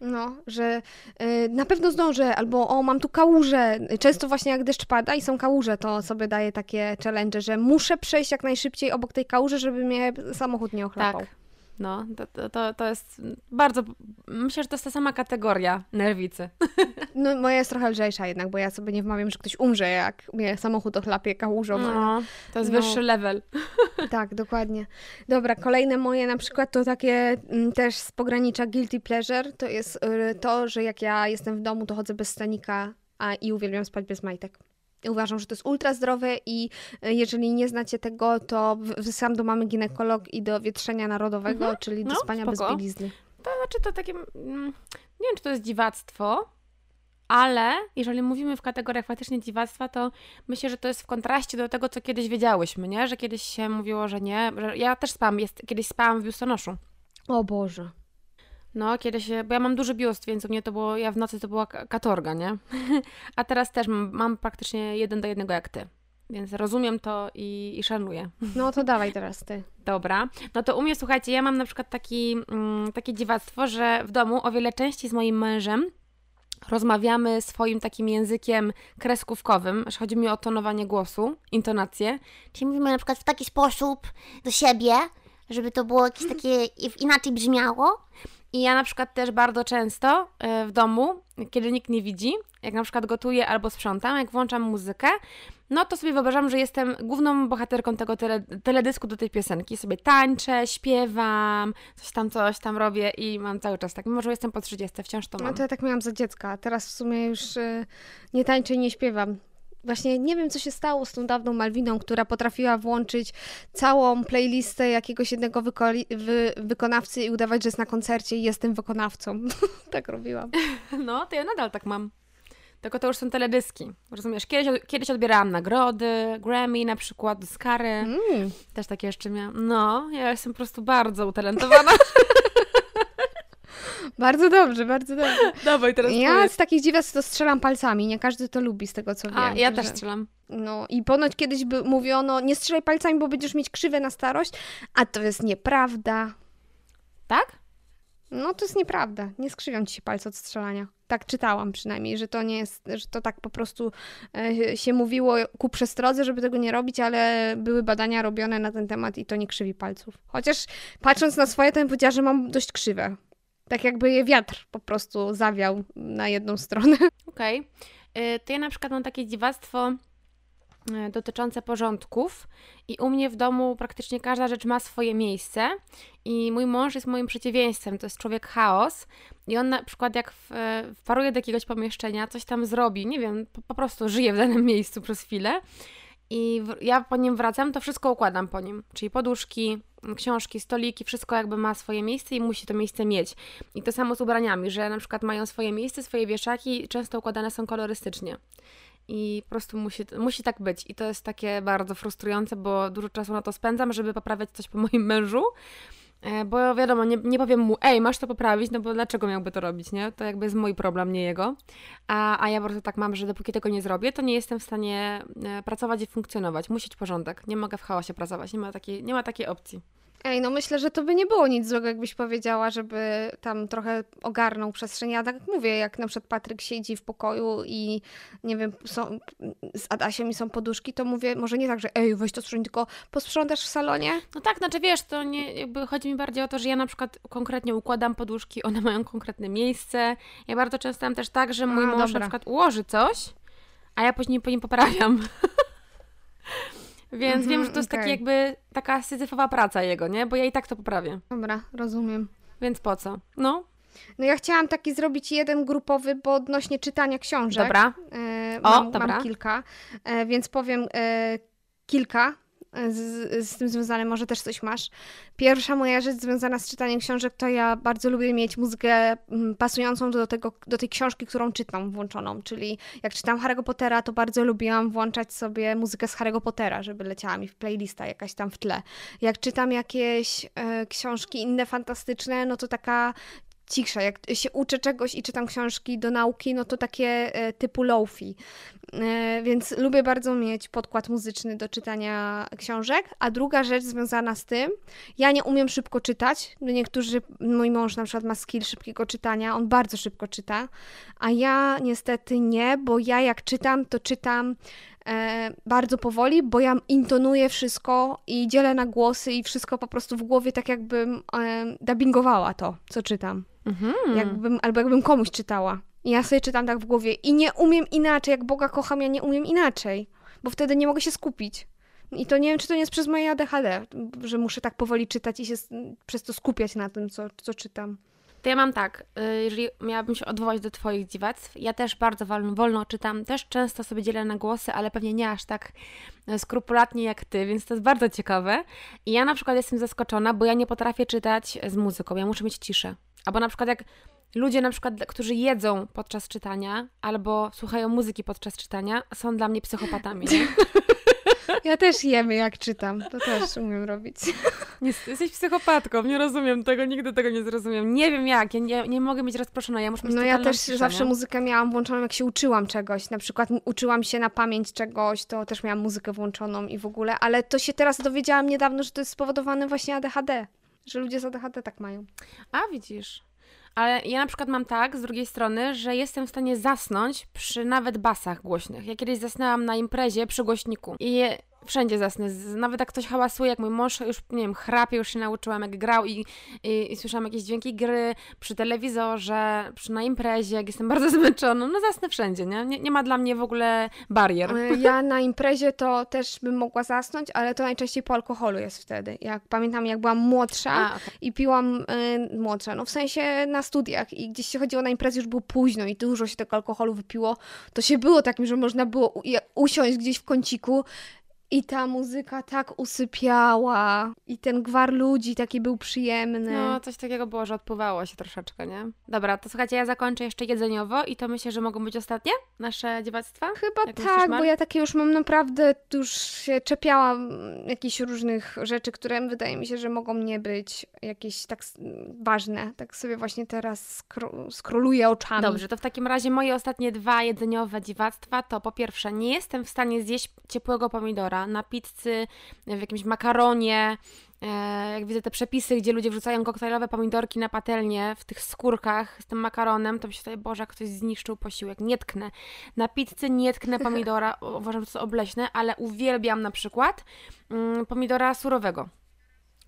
[SPEAKER 1] No, że y, na pewno zdążę, albo o, mam tu kałuże. Często właśnie jak deszcz pada i są kałuże, to sobie daję takie challenge, że muszę przejść jak najszybciej obok tej kałuży, żeby mnie samochód nie ochlapał.
[SPEAKER 2] Tak. No, to, to, to jest bardzo. Myślę, że to jest ta sama kategoria nerwicy. [LAUGHS]
[SPEAKER 1] No, moja jest trochę lżejsza jednak, bo ja sobie nie wmawiam, że ktoś umrze, jak mnie samochód ochlapie kałużą.
[SPEAKER 2] No, to jest no. wyższy level. [LAUGHS]
[SPEAKER 1] Tak, dokładnie. Dobra, kolejne moje na przykład to takie m, mm, też z pogranicza guilty pleasure. To jest y, to, że jak ja jestem w domu, to chodzę bez stanika a, i uwielbiam spać bez majtek. Uważam, że to jest ultra zdrowe i e, jeżeli nie znacie tego, to wysyłam do mamy ginekolog i do wietrzenia narodowego, mhm. czyli do no, spania spoko. bez bielizny.
[SPEAKER 2] To znaczy to takie, mm, nie wiem czy to jest dziwactwo, ale jeżeli mówimy w kategoriach faktycznie dziwactwa, to myślę, że to jest w kontraście do tego, co kiedyś wiedziałyśmy, nie? Że kiedyś się mówiło, że nie, że ja też spałam, jest, kiedyś spałam w biustonoszu.
[SPEAKER 1] O Boże.
[SPEAKER 2] No, kiedyś, bo ja mam duży biust, więc u mnie to było, ja w nocy to była katorga, nie? [LAUGHS] A teraz też mam, mam praktycznie jeden do jednego jak ty. Więc rozumiem to i, i szanuję.
[SPEAKER 1] No to dawaj teraz ty. [LAUGHS]
[SPEAKER 2] Dobra. No to u mnie, słuchajcie, ja mam na przykład taki, mm, takie dziwactwo, że w domu o wiele częściej z moim mężem rozmawiamy swoim takim językiem kreskówkowym, że chodzi mi o tonowanie głosu, intonację.
[SPEAKER 3] Czyli mówimy na przykład w taki sposób do siebie, żeby to było jakieś [LAUGHS] takie inaczej brzmiało.
[SPEAKER 2] I ja na przykład też bardzo często e, w domu, kiedy nikt nie widzi, jak na przykład gotuję albo sprzątam, jak włączam muzykę, no to sobie wyobrażam, że jestem główną bohaterką tego tele, teledysku do tej piosenki. Sobie tańczę, śpiewam, coś tam, coś tam robię i mam cały czas tak. Mimo, że jestem po 30, wciąż to mam.
[SPEAKER 1] No to ja tak miałam za dziecka. Teraz w sumie już y, nie tańczę i nie śpiewam. Właśnie nie wiem, co się stało z tą dawną Malwiną, która potrafiła włączyć całą playlistę jakiegoś jednego wy- wykonawcy i udawać, że jest na koncercie i jestem wykonawcą. [LAUGHS] tak robiłam. [LAUGHS]
[SPEAKER 2] No, to ja nadal tak mam. Tylko to już są teledyski. Rozumiesz? Kiedyś, kiedyś odbierałam nagrody, Grammy na przykład, Oscary. Mm. Też takie jeszcze miałam. No, ja jestem po prostu bardzo utalentowana. [LAUGHS]
[SPEAKER 1] Bardzo dobrze, bardzo dobrze. [LAUGHS]
[SPEAKER 2] Dawaj teraz
[SPEAKER 1] Ja powiedz. z takich dziwiactw to strzelam palcami. Nie każdy to lubi, z tego co wiem. A,
[SPEAKER 2] ja też strzelam.
[SPEAKER 1] No i ponoć kiedyś by mówiono, nie strzelaj palcami, bo będziesz mieć krzywe na starość, a to jest nieprawda.
[SPEAKER 2] Tak?
[SPEAKER 1] No to jest nieprawda. Nie skrzywią ci się palce od strzelania. Tak czytałam przynajmniej, że to nie jest, że to tak po prostu e, się mówiło ku przestrodze, żeby tego nie robić, ale były badania robione na ten temat i to nie krzywi palców. Chociaż patrząc na swoje, to bym powiedziała, że mam dość krzywe. Tak jakby je wiatr po prostu zawiał na jedną stronę. [LAUGHS]
[SPEAKER 2] Okej. Okay. To ja na przykład mam takie dziwactwo y, dotyczące porządków i u mnie w domu praktycznie każda rzecz ma swoje miejsce i mój mąż jest moim przeciwieństwem, to jest człowiek chaos i on na przykład jak wparuje do jakiegoś pomieszczenia, coś tam zrobi, nie wiem, po, po prostu żyje w danym miejscu przez chwilę i w, ja po nim wracam, to wszystko układam po nim, czyli poduszki, książki, stoliki, wszystko jakby ma swoje miejsce i musi to miejsce mieć. I to samo z ubraniami, że na przykład mają swoje miejsce, swoje wieszaki, często układane są kolorystycznie. I po prostu musi, musi tak być. I to jest takie bardzo frustrujące, bo dużo czasu na to spędzam, żeby poprawiać coś po moim mężu. E, bo wiadomo, nie, nie powiem mu, ej, masz to poprawić, no bo dlaczego miałby to robić, nie? To jakby jest mój problem, nie jego. A, a ja prostu tak mam, że dopóki tego nie zrobię, to nie jestem w stanie e, pracować i funkcjonować. Musi być porządek. Nie mogę w chaosie pracować, nie ma takiej, nie ma takiej opcji.
[SPEAKER 1] Ej, no myślę, że to by nie było nic złego, jakbyś powiedziała, żeby tam trochę ogarnął przestrzeń. Ja tak mówię, jak na przykład Patryk siedzi w pokoju i nie wiem, są, z Adasiem i są poduszki, to mówię, może nie tak, że ej, weź to sprzątaj, tylko posprzątasz w salonie?
[SPEAKER 2] No tak, znaczy wiesz, to nie, jakby chodzi mi bardziej o to, że ja na przykład konkretnie układam poduszki, one mają konkretne miejsce. Ja bardzo często mam też tak, że mój a, mąż dobra. na przykład ułoży coś, a ja później po nim poprawiam. [LAUGHS] Więc wiem, że to jest okay. taki jakby taka syzyfowa praca jego, nie? Bo ja i tak to poprawię.
[SPEAKER 1] Dobra, rozumiem.
[SPEAKER 2] Więc po co? No.
[SPEAKER 1] No ja chciałam taki zrobić jeden grupowy, bo odnośnie czytania książek.
[SPEAKER 2] Dobra.
[SPEAKER 1] E, mam, o, dobra. Mam kilka, e, więc powiem e, kilka z, z tym związane, może też coś masz. Pierwsza moja rzecz związana z czytaniem książek, to ja bardzo lubię mieć muzykę mm, pasującą do, tego, do tej książki, którą czytam, włączoną. Czyli jak czytam Harry'ego Pottera, to bardzo lubiłam włączać sobie muzykę z Harry'ego Pottera, żeby leciała mi w playlista jakaś tam w tle. Jak czytam jakieś e, książki inne fantastyczne, no to taka cisza. Jak się uczę czegoś i czytam książki do nauki, no to takie e, typu lofi. E, więc lubię bardzo mieć podkład muzyczny do czytania książek. A druga rzecz związana z tym, ja nie umiem szybko czytać. Niektórzy, mój mąż na przykład ma skill szybkiego czytania, on bardzo szybko czyta, a ja niestety nie, bo ja jak czytam, to czytam e, bardzo powoli, bo ja intonuję wszystko i dzielę na głosy i wszystko po prostu w głowie tak jakbym dubbingowała to, co czytam.
[SPEAKER 2] Mhm.
[SPEAKER 1] Jakbym, albo jakbym komuś czytała. I ja sobie czytam tak w głowie i nie umiem inaczej, jak Boga kocham, ja nie umiem inaczej, bo wtedy nie mogę się skupić. I to nie wiem, czy to nie jest przez moje ADHD, że muszę tak powoli czytać i się przez to skupiać na tym, co, co czytam.
[SPEAKER 2] Ja mam tak, y, jeżeli miałabym się odwołać do Twoich dziwactw, ja też bardzo wolno, wolno czytam, też często sobie dzielę na głosy, ale pewnie nie aż tak y, skrupulatnie jak Ty, więc to jest bardzo ciekawe. I ja na przykład jestem zaskoczona, bo ja nie potrafię czytać z muzyką, ja muszę mieć ciszę. Albo na przykład jak ludzie na przykład, którzy jedzą podczas czytania, albo słuchają muzyki podczas czytania, są dla mnie psychopatami. [LAUGHS]
[SPEAKER 1] Ja też jemy, jak czytam. To też umiem robić. [LAUGHS]
[SPEAKER 2] Nie, jesteś psychopatką, nie rozumiem tego, nigdy tego nie zrozumiem. Nie wiem jak, ja nie, nie mogę mieć rozproszona, ja muszę mieć
[SPEAKER 1] No ja też
[SPEAKER 2] ciszę,
[SPEAKER 1] zawsze
[SPEAKER 2] nie?
[SPEAKER 1] muzykę miałam włączoną, jak się uczyłam czegoś. Na przykład uczyłam się na pamięć czegoś, to też miałam muzykę włączoną i w ogóle. Ale to się teraz dowiedziałam niedawno, że to jest spowodowane właśnie ADHD. Że ludzie z ADHD tak mają.
[SPEAKER 2] A widzisz. Ale ja na przykład mam tak, z drugiej strony, że jestem w stanie zasnąć przy nawet basach głośnych. Ja kiedyś zasnęłam na imprezie przy głośniku i wszędzie zasnę. Nawet jak ktoś hałasuje, jak mój mąż już, nie wiem, chrapie, już się nauczyłam, jak grał i, i, i słyszałam jakieś dźwięki gry przy telewizorze, przy, na imprezie, jak jestem [LAUGHS] bardzo zmęczona, no zasnę wszędzie, nie? nie? Nie ma dla mnie w ogóle barier.
[SPEAKER 1] E, Ja na imprezie to też bym mogła zasnąć, ale to najczęściej po alkoholu jest wtedy. Jak pamiętam, jak byłam młodsza
[SPEAKER 2] A, okej.
[SPEAKER 1] i piłam y, młodsza, no w sensie na studiach i gdzieś się chodziło na imprezy, już było późno i dużo się tego alkoholu wypiło, to się było takim, że można było u- usiąść gdzieś w kąciku i ta muzyka tak usypiała i ten gwar ludzi taki był przyjemny.
[SPEAKER 2] No, coś takiego było, że odpływało się troszeczkę, nie? Dobra, to słuchajcie, ja zakończę jeszcze jedzeniowo i to myślę, że mogą być ostatnie nasze dziewactwa?
[SPEAKER 1] Chyba
[SPEAKER 2] Jak myślisz,
[SPEAKER 1] tak,
[SPEAKER 2] Mar?
[SPEAKER 1] bo ja takie już mam naprawdę, już się czepiałam jakichś różnych rzeczy, które wydaje mi się, że mogą nie być jakieś tak ważne. Tak sobie właśnie teraz skro- skroluję oczami.
[SPEAKER 2] Dobrze, to w takim razie moje ostatnie dwa jedzeniowe dziwactwa to po pierwsze, nie jestem w stanie zjeść ciepłego pomidora na pizzy, w jakimś makaronie. E, jak widzę te przepisy, gdzie ludzie wrzucają koktajlowe pomidorki na patelnię w tych skórkach z tym makaronem, to myślę Boże, ktoś zniszczył posiłek. Nie tknę. Na pizzy nie tknę [LAUGHS] pomidora, uważam, że to obleśne, ale uwielbiam na przykład mm, pomidora surowego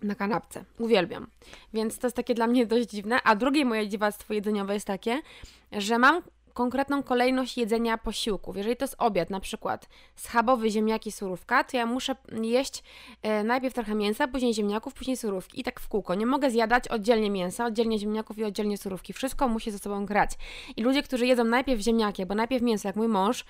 [SPEAKER 2] na kanapce. Uwielbiam. Więc to jest takie dla mnie dość dziwne. A drugie moje dziwactwo jedzeniowe jest takie, że mam konkretną kolejność jedzenia posiłków. Jeżeli to jest obiad, na przykład schabowy, ziemniaki, surówka, to ja muszę jeść e, najpierw trochę mięsa, później ziemniaków, później surówki i tak w kółko. Nie mogę zjadać oddzielnie mięsa, oddzielnie ziemniaków i oddzielnie surówki. Wszystko musi ze sobą grać. I ludzie, którzy jedzą najpierw ziemniaki, bo najpierw mięso, jak mój mąż,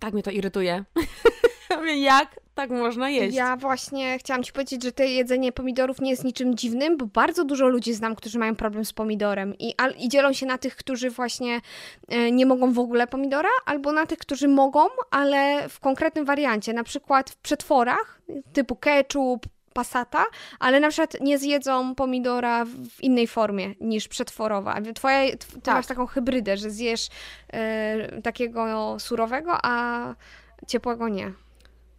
[SPEAKER 2] tak mnie to irytuje. [LAUGHS] Jak tak można jeść?
[SPEAKER 1] Ja właśnie chciałam Ci powiedzieć, że to jedzenie pomidorów nie jest niczym dziwnym, bo bardzo dużo ludzi znam, którzy mają problem z pomidorem i, al, i dzielą się na tych, którzy właśnie e, nie mogą w ogóle pomidora, albo na tych, którzy mogą, ale w konkretnym wariancie, na przykład w przetworach typu ketchup, pasata, ale na przykład nie zjedzą pomidora w innej formie niż przetworowa. Twoja, tw- ty
[SPEAKER 2] Tak.
[SPEAKER 1] masz taką hybrydę, że zjesz e, takiego surowego, a ciepłego nie.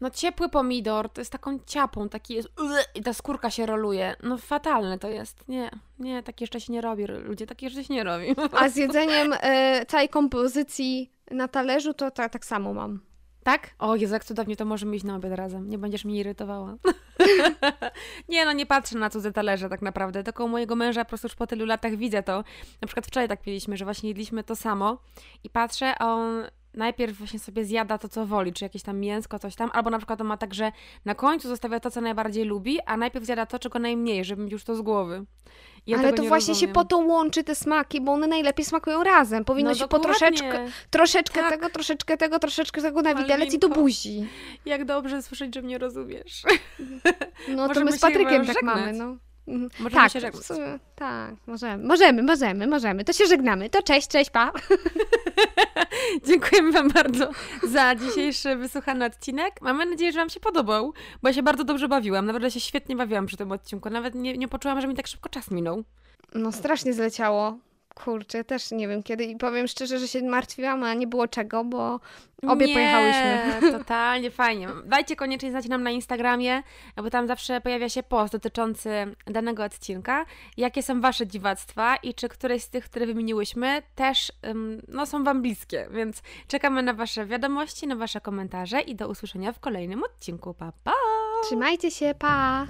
[SPEAKER 2] No ciepły pomidor to jest taką ciapą, taki jest i ta skórka się roluje. No fatalne to jest. Nie, nie, takie jeszcze się nie robi. Ludzie takie jeszcze się nie robi.
[SPEAKER 1] A z jedzeniem e, całej kompozycji na talerzu to ta, tak samo mam.
[SPEAKER 2] Tak? O Jezu, jak cudownie, to możemy iść na obiad razem. Nie będziesz mnie irytowała. [LAUGHS] nie, no nie patrzę na cudze talerze tak naprawdę. Tylko u mojego męża po prostu już po tylu latach widzę to. Na przykład wczoraj tak piliśmy, że właśnie jedliśmy to samo i patrzę, a on najpierw właśnie sobie zjada to, co woli, czy jakieś tam mięsko, coś tam, albo na przykład on ma tak, że na końcu zostawia to, co najbardziej lubi, a najpierw zjada to, czego najmniej, żeby mieć już to z głowy. Ja
[SPEAKER 1] Ale to
[SPEAKER 2] nie
[SPEAKER 1] właśnie
[SPEAKER 2] rozumiem.
[SPEAKER 1] się po to łączy te smaki, bo one najlepiej smakują razem. Powinno
[SPEAKER 2] No
[SPEAKER 1] się po
[SPEAKER 2] dokładnie.
[SPEAKER 1] troszeczkę, troszeczkę
[SPEAKER 2] Tak.
[SPEAKER 1] tego, troszeczkę tego, troszeczkę tego na widelec i do buzi.
[SPEAKER 2] Jak dobrze słyszeć, że mnie rozumiesz.
[SPEAKER 1] No [LAUGHS] to my z Patrykiem tak mamy, no. Mhm.
[SPEAKER 2] Możemy
[SPEAKER 1] tak,
[SPEAKER 2] się żegnać.
[SPEAKER 1] sumie- tak, możemy, możemy, możemy, możemy. To się żegnamy. To cześć, cześć, pa. [LAUGHS]
[SPEAKER 2] Dziękujemy Wam bardzo za dzisiejszy wysłuchany odcinek. Mamy nadzieję, że Wam się podobał, bo ja się bardzo dobrze bawiłam. Naprawdę się świetnie bawiłam przy tym odcinku. Nawet nie, nie poczułam, że mi tak szybko czas minął.
[SPEAKER 1] No strasznie zleciało. Kurczę, też nie wiem kiedy i powiem szczerze, że się martwiłam, a nie było czego, bo obie
[SPEAKER 2] nie,
[SPEAKER 1] pojechałyśmy. [LAUGHS]
[SPEAKER 2] totalnie fajnie. Dajcie koniecznie znać nam na Instagramie, bo tam zawsze pojawia się post dotyczący danego odcinka. Jakie są Wasze dziwactwa i czy któreś z tych, które wymieniłyśmy też no, są Wam bliskie, więc czekamy na Wasze wiadomości, na Wasze komentarze i do usłyszenia w kolejnym odcinku. Pa, pa!
[SPEAKER 1] Trzymajcie się, pa!